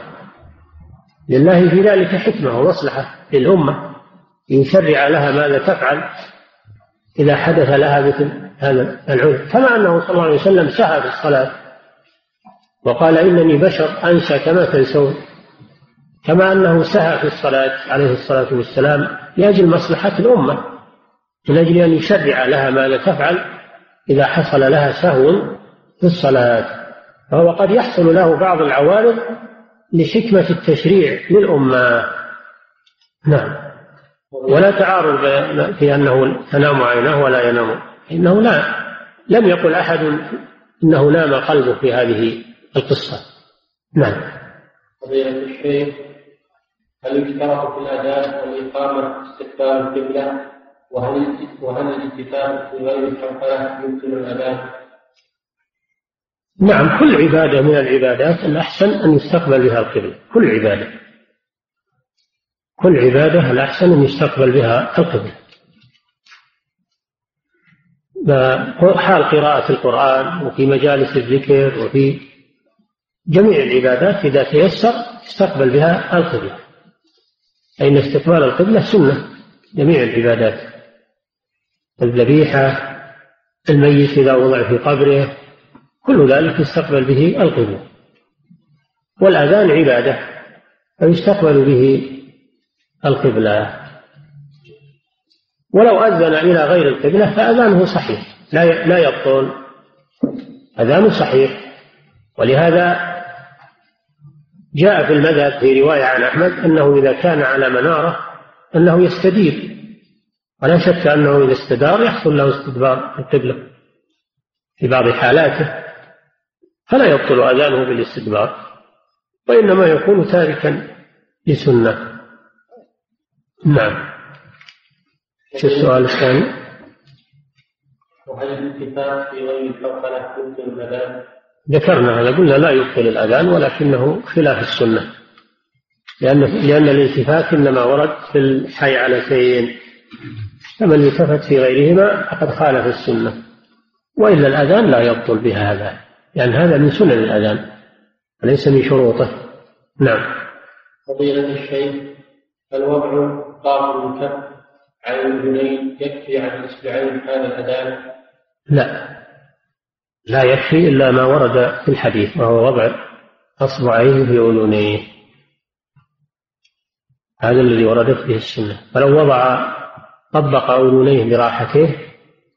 Speaker 2: لله في ذلك حكمة ومصلحة للأمة يشرع لها ماذا تفعل إذا حدث لها مثل هذا العذر كما أنه صلى الله عليه وسلم سهى في الصلاة وقال إنني بشر أنسى كما تنسون. كما أنه سهى في الصلاة عليه الصلاة والسلام لأجل مصلحة الأمة من أجل أن يشرع لها ماذا تفعل إذا حصل لها سهو في الصلاة. فهو قد يحصل له بعض العوارض لحكمة التشريع للأمة. نعم. ولا تعارض في أنه تنام عيناه ولا ينام. إنه لا لم يقل أحد إنه نام قلبه في هذه القصة. نعم.
Speaker 1: فضيلة الشيخ هل يشترط في الأذان والإقامة استقبال القبلة؟ وهل وهل الالتفات في غير الحنفلة يمكن الأذان؟
Speaker 2: نعم كل عبادة من العبادات الأحسن أن يستقبل بها القبلة. كل عبادة. كل عبادة الأحسن أن يستقبل بها القبلة. حال قراءة القرآن وفي مجالس الذكر وفي جميع العبادات إذا تيسر استقبل بها القبلة. فإن استقبال القبلة سنة جميع العبادات. الذبيحة الميت إذا وضع في قبره كل ذلك يستقبل به القبلة. والأذان عبادة فيستقبل به القبلة. ولو أذن إلى غير القبلة فأذانه صحيح. لا لا يبطل. أذانه صحيح. ولهذا جاء في المذهب في رواية عن أحمد أنه إذا كان على منارة أنه يستدير. ولا شك أنه إذا استدار يحصل له استدبار القبلة في بعض حالاته. فلا يبطل أذانه بالاستدبار. وإنما يكون تاركا لسنة. نعم. شو السؤال الثاني؟
Speaker 1: وهل الالتفات في غير الحوصلة يبطل الأذان؟
Speaker 2: ذكرنا هذا قلنا لا يبطل الأذان ولكنه خلاف السنة. لأن لأن الالتفات إنما ورد في الحي على شيئين فمن التفت في غيرهما فقد خالف السنة. وإلا الأذان لا يبطل بهذا لأن هذا من سنن الأذان وليس من شروطه. نعم.
Speaker 1: فضيلة الشيخ الوضع قام الكف على الأذنين يكفي عن الإصبعين هذا الأذان
Speaker 2: لا. لا يكفي إلا ما ورد في الحديث وهو وضع أصبعيه في أذنيه. هذا الذي وردت به السنة. فلو وضع طبق أذنيه براحته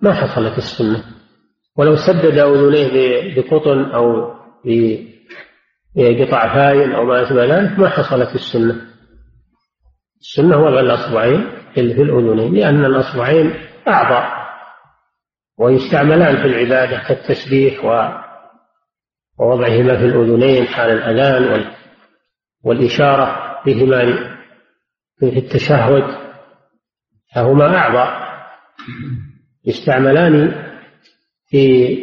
Speaker 2: ما حصلت السنة. ولو سدد أذنيه بقطن أو بقطع فاين أو ما أشبه ذلك ما حصلت السنة. السنة وضع الأصبعين في الأذنين لأن الأصبعين أعضاء ويستعملان في العبادة كالتسبيح ووضعهما في الأذنين حال الأذان والإشارة بهما في التشهد. فهما أعضاء يستعملان في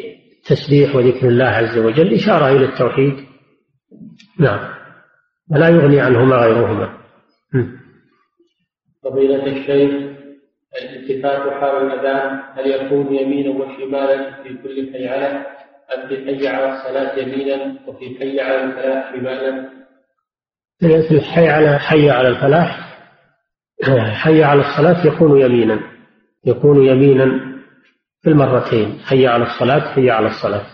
Speaker 2: تسبيح وذكر الله عز وجل إشارة إلى التوحيد. نعم. ولا يغني عنهما غيرهما.
Speaker 1: فضيلة الشيخ الالتفات حال الأذان هل يكون يمينا وشمالا في كل حيعلة أم في حي على الصلاة يمينا وفي حي على الفلاح شمالا؟
Speaker 2: في الحي على حي على الفلاح حي على الصلاة يكون يمينا يكون يمينا في المرتين حي على الصلاة حي على الصلاة.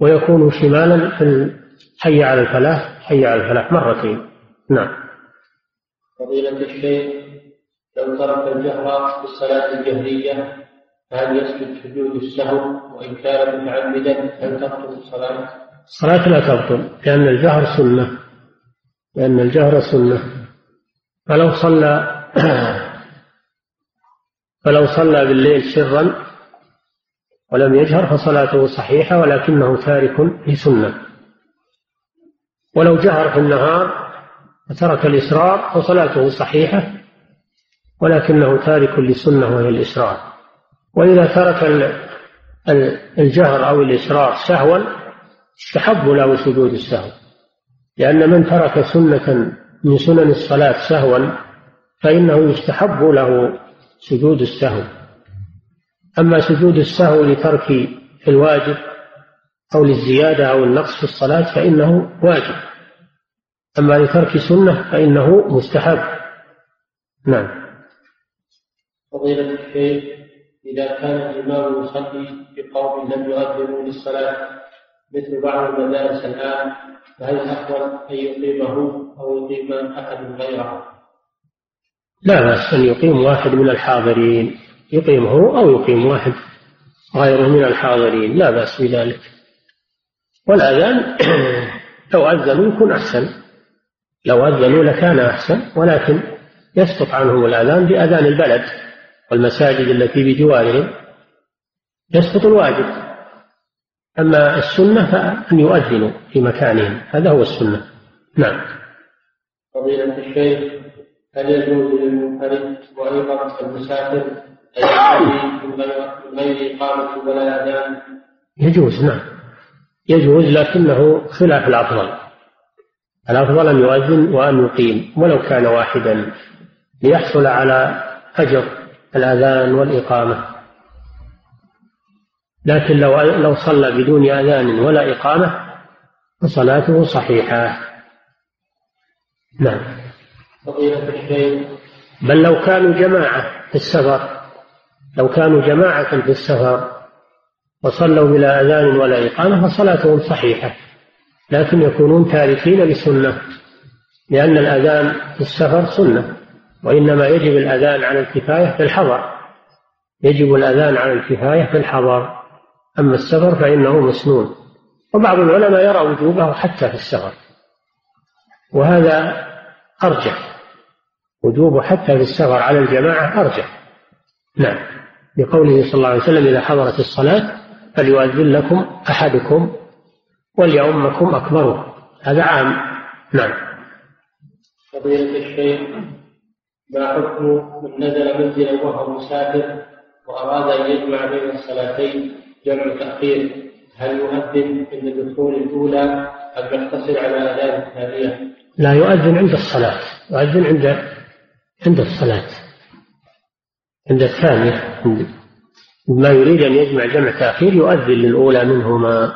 Speaker 2: ويكون شمالا في حي على الفلاح حي على الفلاح مرتين. نعم.
Speaker 1: فضيلة الشيخ لو ترك الجهر في الصلاة الجهرية فهل يسجد سجود السهو؟ وإن كان متعمدا هل تبطل الصلاة؟
Speaker 2: الصلاة لا تبطل لأن الجهر سنة. لأن الجهر سنة. فلو صلى <clears throat> فلو صلى بالليل سرا ولم يجهر فصلاته صحيحة ولكنه تارك لسنة. ولو جهر في النهار وترك الإسرار فصلاته صحيحة. ولكنه تارك لسنة وهي الإسرار. وإذا ترك الجهر أو الإسرار سهوا استحب له سجود السهو. لأن من ترك سنة من سنن الصلاة سهوا فإنه يستحب له سجود السهو. أما سجود السهو لترك الواجب أو للزيادة أو النقص في الصلاة فإنه واجب. أما لترك سنة فإنه مستحب. نعم.
Speaker 1: فضيلة الشيخ إذا كان الإمام يصلي بقوم لم يؤذنوا للصلاة مثل بعض المدارس الآن فهل الأفضل أن يقيمه أو يقيم أحد غيره؟
Speaker 2: لا بأس أن يقيم واحد من الحاضرين يقيمه أو يقيم واحد غيره من الحاضرين لا بأس بذلك. والأذان <clears throat> لو أذنوا يكون أحسن. لو أذنوا لكان أحسن ولكن يسقط عنهم الأذان بأذان البلد. والمساجد التي بجوارهم يسقط الواجب. أما السنة فأن يؤذنوا في مكانهم. هذا هو السنة. نعم.
Speaker 1: فضيلة الشيخ هل يجوز للمنفرد وأيضا المسافر أن يصلي من غير إقامة ولا أذان؟
Speaker 2: يجوز نعم. يجوز لكنه خلاف الأفضل. الأفضل أن يؤذن وأن يقيم ولو كان واحدا ليحصل على أجر الأذان والإقامة. لكن لو لو صلى بدون أذان ولا إقامة فصلاته صحيحة. نعم. بل لو كانوا جماعة في السفر لو كانوا جماعة في السفر وصلوا بلا أذان ولا إقامة فصلاتهم صحيحة. لكن يكونون تاركين لسنة لأن الأذان في السفر سنة. وإنما يجب الأذان على الكفاية في الحضر. يجب الأذان على الكفاية في الحضر. أما السفر فإنه مسنون. وبعض العلماء يرى وجوبه حتى في السفر. وهذا أرجح. وجوبه حتى في السفر على الجماعة أرجح. نعم. لقوله صلى الله عليه وسلم إذا حضرت الصلاة فليؤذن لكم أحدكم وليؤمكم أكبركم. هذا عام. نعم.
Speaker 1: فضيلة الشيخ ما حكم من نزل منزلا وهو مسافر وأراد أن يجمع بين الصلاتين جمع تأخير. هل يؤذن عند الدخول الأولى أم يقتصر على أذان الثانية؟
Speaker 2: لا يؤذن عند الصلاة. يؤذن عند عند الصلاة. عند الثانية ما يريد أن يجمع جمع تأخير يؤذن للأولى منهما.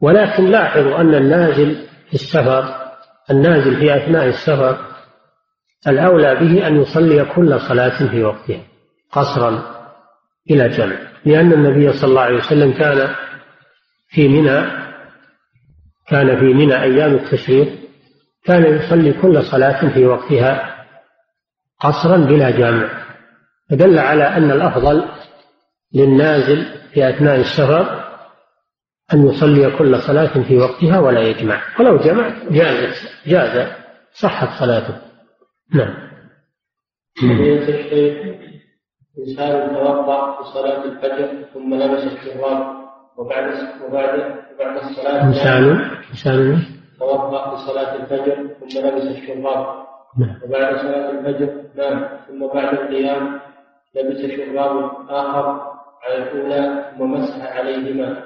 Speaker 2: ولكن لاحظوا أن النازل في السفر النازل في أثناء السفر الأولى به أن يصلي كل صلاة في وقتها قصرا إلى جمع لأن النبي صلى الله عليه وسلم كان في منى كان في منى أيام التشريق كان يصلي كل صلاة في وقتها قصرا بلا جامع. فدل على أن الأفضل للنازل في أثناء السفر أن يصلي كل صلاة في وقتها ولا يجمع. ولو جمع جاز جاز صحت صلاته. نعم.
Speaker 1: إنسان توضأ في صلاة الفجر ثم لبس الشراب وبعد وبعد وبعد الصلاة.
Speaker 2: إنسان إنسان.
Speaker 1: توضأ في صلاة الفجر ثم لبس الشراب نعم. وبعد صلاة الفجر نام ثم بعد القيام لبس شراب آخر على الأولى ثم مسح عليهما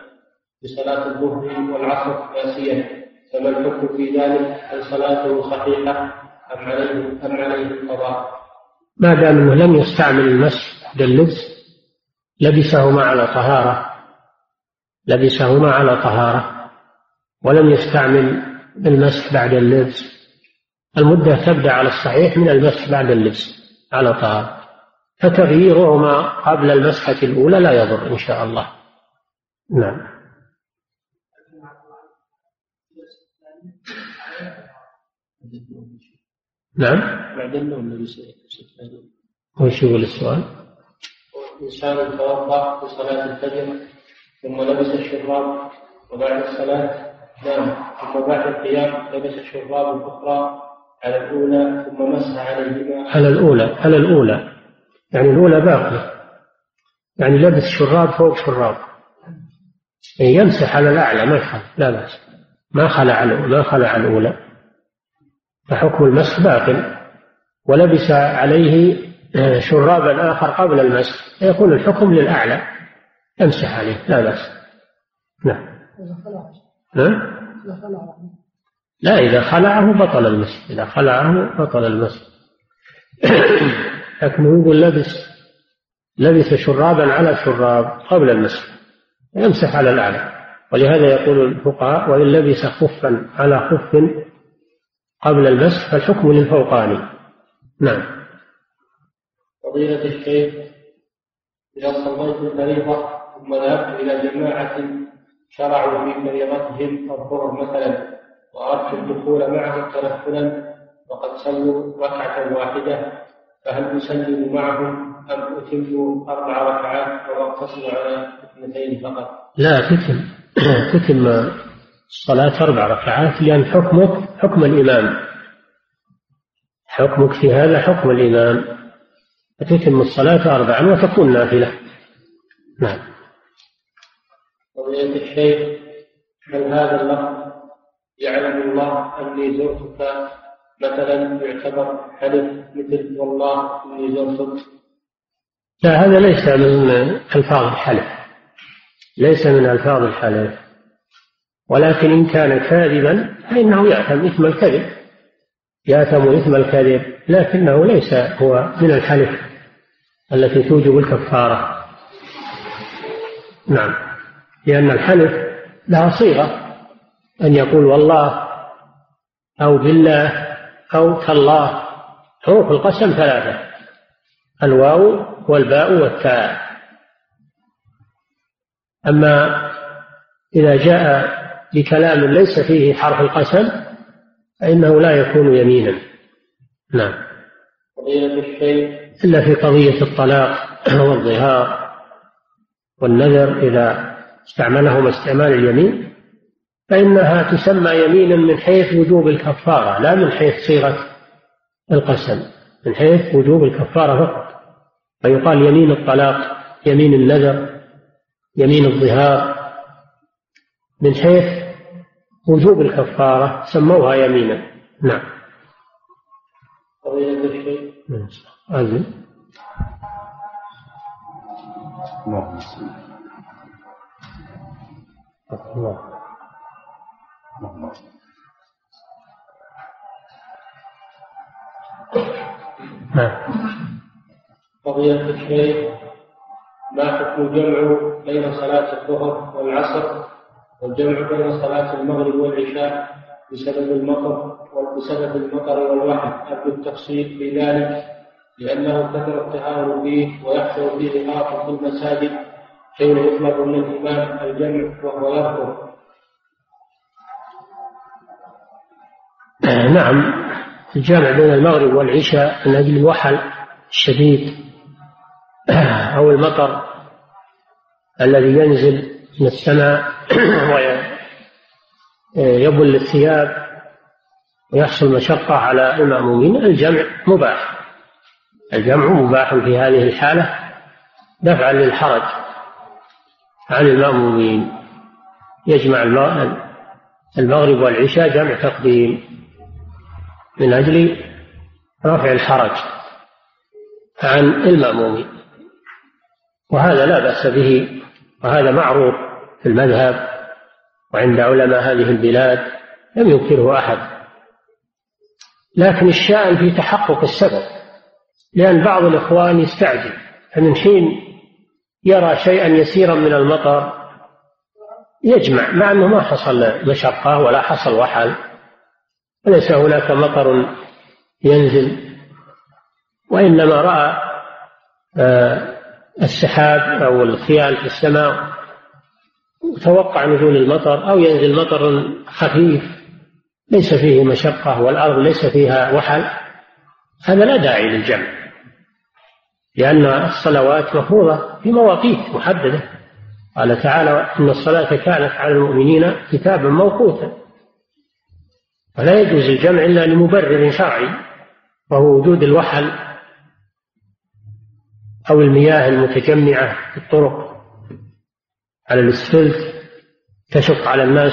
Speaker 1: بصلاة الظهر والعصر ناسيا فما الحكم في ذلك؟ هل صلاته صحيحة؟ أم عليه أم عليه القضاء؟
Speaker 2: ما دام أنه لم يستعمل المسح باللبس لبسه مع على طهارة. لبسهما على طهارة. ولم يستعمل المسح بعد اللبس. المدة تبدأ على الصحيح من المسح بعد اللبس على طهارة. فتغييرهما قبل المسحة الأولى لا يضر إن شاء الله. نعم. نعم.
Speaker 1: بعد النوم لبس
Speaker 2: وش يقول السؤال؟
Speaker 1: إنسان توضأ في صلاة الفجر ثم لبس الشراب وبعد الصلاة نام ثم بعد القيام لبس الشراب الأخرى على الأولى ثم مسح عليهما.
Speaker 2: على الأولى على الأولى. يعني الأولى باقية. يعني لبس شراب فوق شراب. يعني يمسح على الأعلى ما يخالف لا بأس. ما خلع ما خلع الأولى. فحكم المسح باق ولبس عليه شرابا آخر قبل المسح فيكون الحكم للأعلى. يمسح عليه لا بأس. نعم. ها؟ لا إذا خلعه بطل المسح إذا خلعه بطل المسح. لكنه يقول لبس لبس شرابا على شراب قبل المسح يمسح على الأعلى. ولهذا يقول الفقهاء وإن لبس خفا على خف قبل المسح فالحكم للفوقاني نعم.
Speaker 1: فضيلة الشيخ إذا صليت الفريضة ثم ذهبت إلى جماعة شرعوا في فريضتهم الظهر مثلا وأردت الدخول معهم تنفلا وقد صلوا ركعة واحدة فهل أسلم معهم أم أتم أربع ركعات أو أقتصر على اثنتين فقط؟
Speaker 2: لا تتم. <clears throat> تتم الصلاة أربع ركعات لأن حكمك حكم الإمام. حكمك في هذا حكم الإمام. فتتم الصلاة أربعا وتكون نافلة. نعم.
Speaker 1: فضيلة الشيخ هل هذا اللفظ يعلم الله أني زرتك مثلا يعتبر حلف مثل والله إني زرتك؟
Speaker 2: لا هذا ليس من ألفاظ الحلف. ليس من ألفاظ الحلف. ولكن إن كان كاذبا فإنه يأثم إثم الكذب. يأثم إثم الكذب لكنه ليس هو من الحلف التي توجب الكفارة. نعم. لأن الحلف لها صيغة أن يقول والله أو بالله أو تالله حروف القسم ثلاثة الواو والباء والتاء. أما إذا جاء بكلام ليس فيه حرف القسم فإنه لا يكون يمينا. نعم. إلا في قضية الطلاق <clears throat> والظهار والنذر إذا استعملهما استعمال اليمين فإنها تسمى يمينا من حيث وجوب الكفارة لا من حيث صيغة القسم من حيث وجوب الكفارة فقط. فيقال يمين الطلاق يمين النذر يمين الظهار من حيث وجوب الكفارة سموها يمينا. نعم.
Speaker 1: قضية الشيء
Speaker 2: أذن
Speaker 3: اللهم
Speaker 2: الله.
Speaker 1: نعم. قضية الشيء ما حكم جمع بين صلاة الظهر والعصر؟ والجمع بين صلاة المغرب والعشاء بسبب المطر بسبب المطر والوحل أرجو التفصيل في ذلك لأنه كثر التهاون فيه ويحصل فيه نقاط في المساجد حين يطلب من الإمام الجمع وهو يرفض.
Speaker 2: نعم الجمع بين المغرب والعشاء من أجل الوحل الشديد أو المطر الذي ينزل من السماء <clears throat> ويبل الثياب ويحصل مشقة على المأمومين. الجمع مباح. الجمع مباح في هذه الحالة دفعا للحرج عن المأمومين. يجمع المغرب والعشاء جمع تقديم من أجل رفع الحرج عن المأمومين. وهذا لا بأس به وهذا معروف. في المذهب وعند علماء هذه البلاد لم ينكره أحد. لكن الشأن في تحقق السبب لأن بعض الإخوان يستعجل فمن حين يرى شيئا يسيرا من المطر يجمع مع أنه ما حصل مشقة ولا حصل وحل وليس هناك مطر ينزل وإنما رأى آه، السحاب أو الخيال في السماء. وتوقع نزول المطر أو ينزل مطر خفيف. ليس فيه مشقة والأرض ليس فيها وحل. هذا لا داعي للجمع لأن الصلوات مفروضة في مواقيت محددة. قال تعالى إن الصلاة كانت على المؤمنين كتابا موقوتا ولا يجوز الجمع إلا لمبرر شرعي وهو وجود الوحل أو المياه المتجمعة في الطرق. على الاسفلت تشق على الناس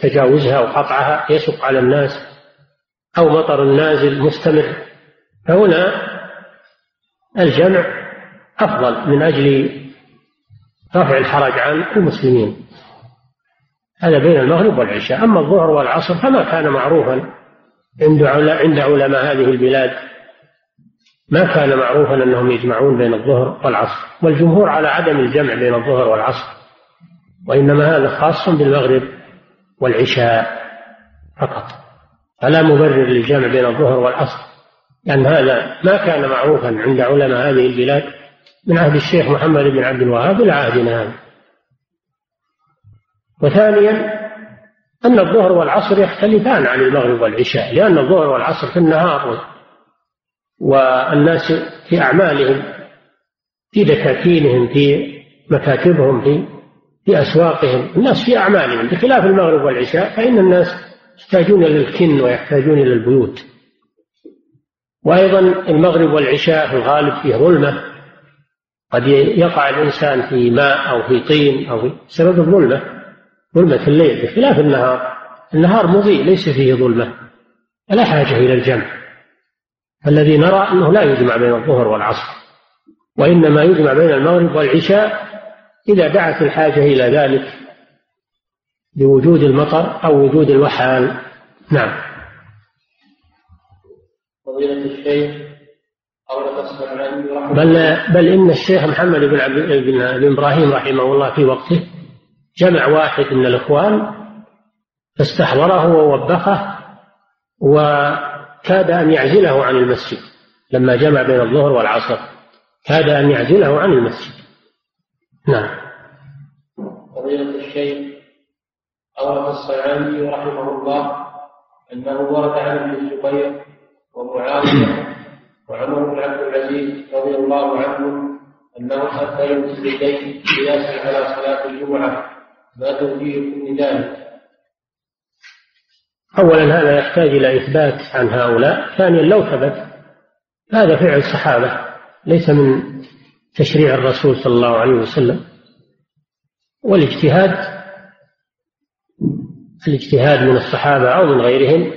Speaker 2: تجاوزها وقطعها يشق على الناس أو مطر نازل مستمر. فهنا الجمع أفضل من أجل رفع الحرج عن المسلمين. هذا بين المغرب والعشاء. أما الظهر والعصر فما كان معروفا عند عند علماء هذه البلاد. ما كان معروفا أنهم يجمعون بين الظهر والعصر. والجمهور على عدم الجمع بين الظهر والعصر. وإنما هذا خاص بالمغرب والعشاء فقط. فلا مبرر للجمع بين الظهر والعصر لأن هذا ما كان معروفا عند علماء هذه البلاد من عهد الشيخ محمد بن عبد الوهاب إلى عهدنا هذا. وثانيا أن الظهر والعصر يختلفان عن المغرب والعشاء لأن الظهر والعصر في النهار والناس في أعمالهم في دكاكينهم في مكاتبهم في في أسواقهم الناس في أعمالهم بخلاف المغرب والعشاء فإن الناس يحتاجون إلى الكن ويحتاجون إلى البيوت. وأيضا المغرب والعشاء في الغالب فيه ظلمة. قد يقع الإنسان في ماء أو في طين أو في بسبب الظلمة ظلمة الليل بخلاف النهار. النهار مضيء ليس فيه ظلمة فلا حاجة إلى الجمع. الذي نرى أنه لا يجمع بين الظهر والعصر وإنما يجمع بين المغرب والعشاء إذا دعت الحاجة إلى ذلك بوجود المطر أو وجود الوحال. نعم.
Speaker 1: فضيلة الشيخ
Speaker 2: بل بل إن الشيخ محمد بن عبد بن إبراهيم رحمه الله في وقته جمع واحد من الإخوان فاستحضره ووبخه وكاد أن يعزله عن المسجد. لما جمع بين الظهر والعصر كاد أن يعزله عن المسجد. نعم.
Speaker 1: فضيلة الشيخ أورد الصنعاني رحمه الله أنه ورد عن ابن الزبير ومعاوية وعمر بن عبد العزيز رضي الله عنه أنه أكثر تسجيلين قياسا على صلاة الجمعة. ما توجيهكم لذلك؟
Speaker 2: أولا هذا يحتاج إلى إثبات عن هؤلاء. ثانيا لو ثبت هذا فعل الصحابة ليس من تشريع الرسول صلى الله عليه وسلم والاجتهاد الاجتهاد من الصحابة أو من غيرهم.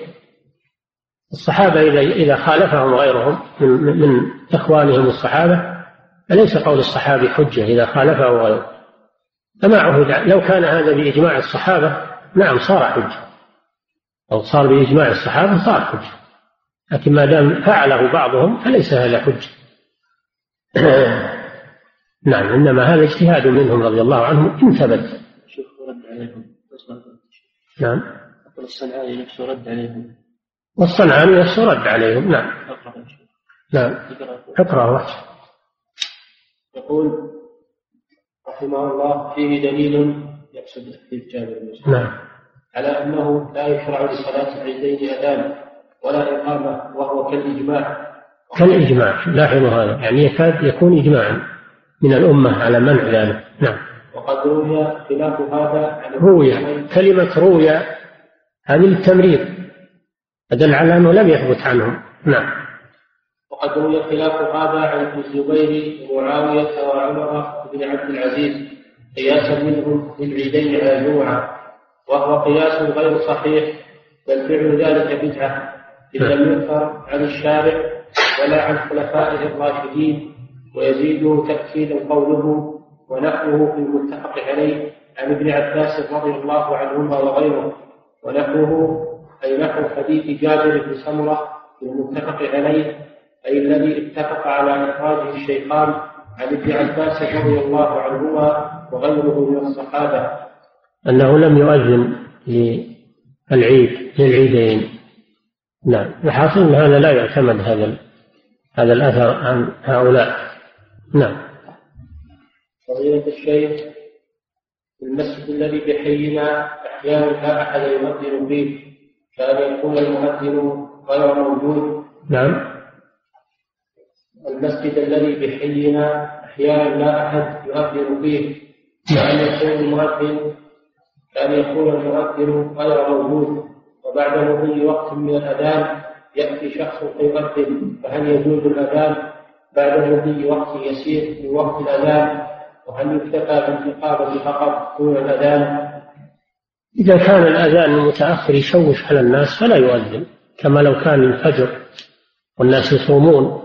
Speaker 2: الصحابة إذا إذا خالفهم غيرهم من, من إخوانهم الصحابة فليس قول الصحابي حجة إذا خالفه غيره فما عهد لو كان هذا بإجماع الصحابة نعم صار حجة. أو صار بإجماع الصحابة صار حجة. لكن ما دام فعله بعضهم فليس هذا حجة. <clears throat> نعم إنما هذا اجتهاد منهم رضي الله عنهم إن ثبت.
Speaker 1: شيخ رد عليهم.
Speaker 2: نعم.
Speaker 1: الصنعاني نفسه رد عليهم.
Speaker 2: والصنعاني نفسه رد عليهم نعم. نعم. اقرأ. وحش
Speaker 1: يقول رحمه الله فيه دليل يقصد في الجامع
Speaker 2: نعم.
Speaker 1: على أنه لا يشرع لصلاة العيدين أذان ولا إقامة وهو كالإجماع.
Speaker 2: كالإجماع لاحظوا هذا. يعني يكاد يكون إجماعا. من الأمة على منع ذلك. نعم.
Speaker 1: وقد روي خلاف هذا
Speaker 2: روي. كلمة روي هذه للتمريض. فدل على أنه لم يثبت عنهم. نعم.
Speaker 1: وقد روي خلاف هذا عن ابن الزبير ومعاوية وعمر بن عبد العزيز قياسا منهم للعيدين على الجمعة وهو قياس غير صحيح بل فعل ذلك بدعة. إن لم يذكر عن الشارع ولا عن خلفائه الراشدين ويزيده تأكيدا قوله ونحوه في المتفق عليه عن ابن عباس رضي الله عنهما وغيره. ونحوه أي نحو حديث جابر بن سمرة المتفق عليه أي الذي اتفق على إخراجه الشيخان عن ابن عباس رضي الله عنهما وغيره من الصحابة.
Speaker 2: أنه لم يؤذن للعيد للعيدين. نعم الحاصل هذا لا يعتمد هذا هذا الأثر عن هؤلاء. نعم.
Speaker 1: فضيلة الشيخ المسجد الذي بحينا أحيانا لا أحد يؤذن فيه كان يكون المؤذن غير موجود؟
Speaker 2: نعم.
Speaker 1: المسجد الذي بحينا أحيانا لا أحد يؤذن فيه كان يكون المؤذن؟ كان يكون المؤذن غير موجود؟ وبعد مضي وقت من الأذان يأتي شخص فيؤذن فهل يجوز الأذان؟ بعد مضي وقت يسير من وقت الأذان وهل يكتفى بالإقامة فقط دون الأذان؟
Speaker 2: إذا كان الأذان المتأخر يشوش على الناس فلا يؤذن كما لو كان الفجر والناس يصومون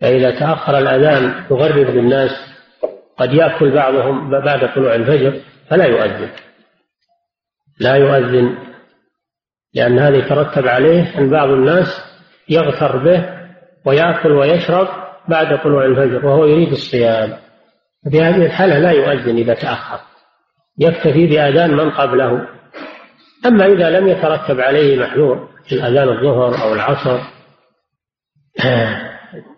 Speaker 2: فإذا تأخر الأذان يغرب للناس قد يأكل بعضهم بعد طلوع الفجر فلا يؤذن لا يؤذن لأن هذا يترتب عليه أن بعض الناس يغتر به ويأكل ويشرب بعد طلوع الفجر وهو يريد الصيام. في هذه الحالة لا يؤذن إذا تأخر. يكتفي بأذان من قبله. أما إذا لم يترتب عليه محذور الأذان الظهر أو العصر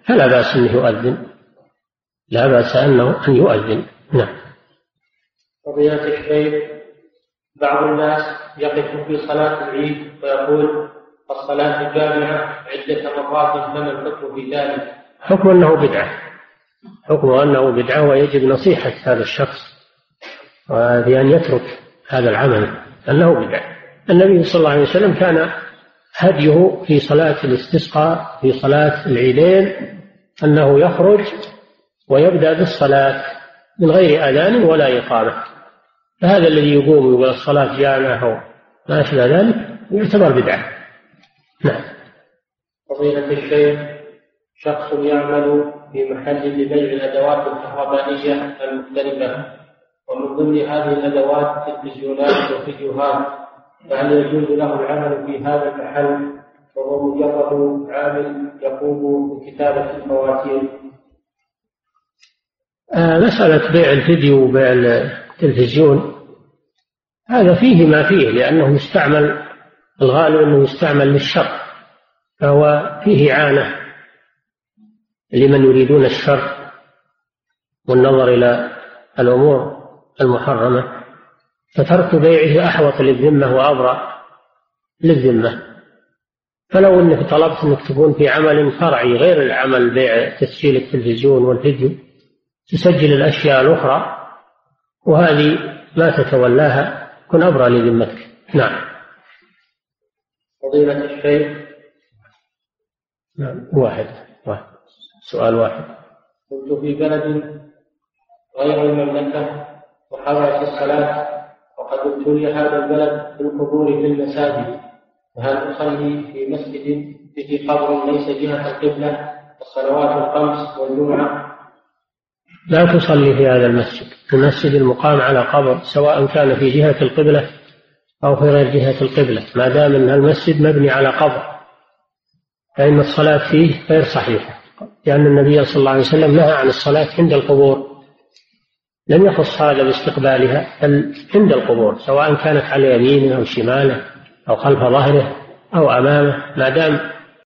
Speaker 2: فلا بأس أنه يؤذن. لا بأس أنه أن يؤذن. نعم.
Speaker 1: فضيلة الشيخ بعض الناس يقف في صلاة العيد ويقول الصلاة جامعة عدة مرات فما الحكم في ذلك؟
Speaker 2: حكم أنه بدعة. حكم أنه بدعة ويجب نصيحة هذا الشخص بأن يترك هذا العمل أنه بدعة. النبي صلى الله عليه وسلم كان هديه في صلاة الاستسقاء في صلاة العيدين أنه يخرج ويبدأ بالصلاة من غير أذان ولا إقامة. فهذا الذي يقوم يقول الصلاة جامعة أو ما أشبه ذلك يعتبر بدعة. نعم.
Speaker 1: فضيلة الشيخ شخص يعمل في محل لبيع الأدوات الكهربائية المختلفة. ومن ضمن هذه الأدوات تلفزيونات وفيديوهات فهل يجوز له العمل في هذا المحل؟ وهو مجرد عامل يقوم بكتابة الفواتير.
Speaker 2: آه مسألة بيع الفيديو وبيع التلفزيون هذا فيه ما فيه لأنه يستعمل الغالب أنه يستعمل للشر فهو فيه إعانة لمن يريدون الشر والنظر إلى الأمور المحرمة فترك بيعه أحوط للذمة وأبرأ للذمة. فلو أنك طلبت أنك تكون في عمل فرعي غير العمل بيع تسجيل التلفزيون والفيديو تسجل الأشياء الأخرى وهذه ما تتولاها كن أبرأ لذمتك. نعم.
Speaker 1: فضيلة الشيخ.
Speaker 2: نعم واحد. واحد سؤال واحد.
Speaker 1: كنت في بلد غير المملكة وحضرت الصلاة وقد ابتلي هذا البلد بالقبور في المساجد. فهل أصلي في مسجد به قبر ليس جهة القبلة الصلوات الخمس والجمعة؟
Speaker 2: لا تصلي في هذا المسجد. المسجد المقام على قبر سواء كان في جهة القبلة أو في غير جهة القبلة. ما دام أن المسجد مبني على قبر فإن الصلاة فيه غير صحيحة. لأن النبي صلى الله عليه وسلم نهى عن الصلاة عند القبور. لم يخص هذا باستقبالها بل عند القبور سواء كانت على يمينه أو شماله أو خلف ظهره أو أمامه ما دام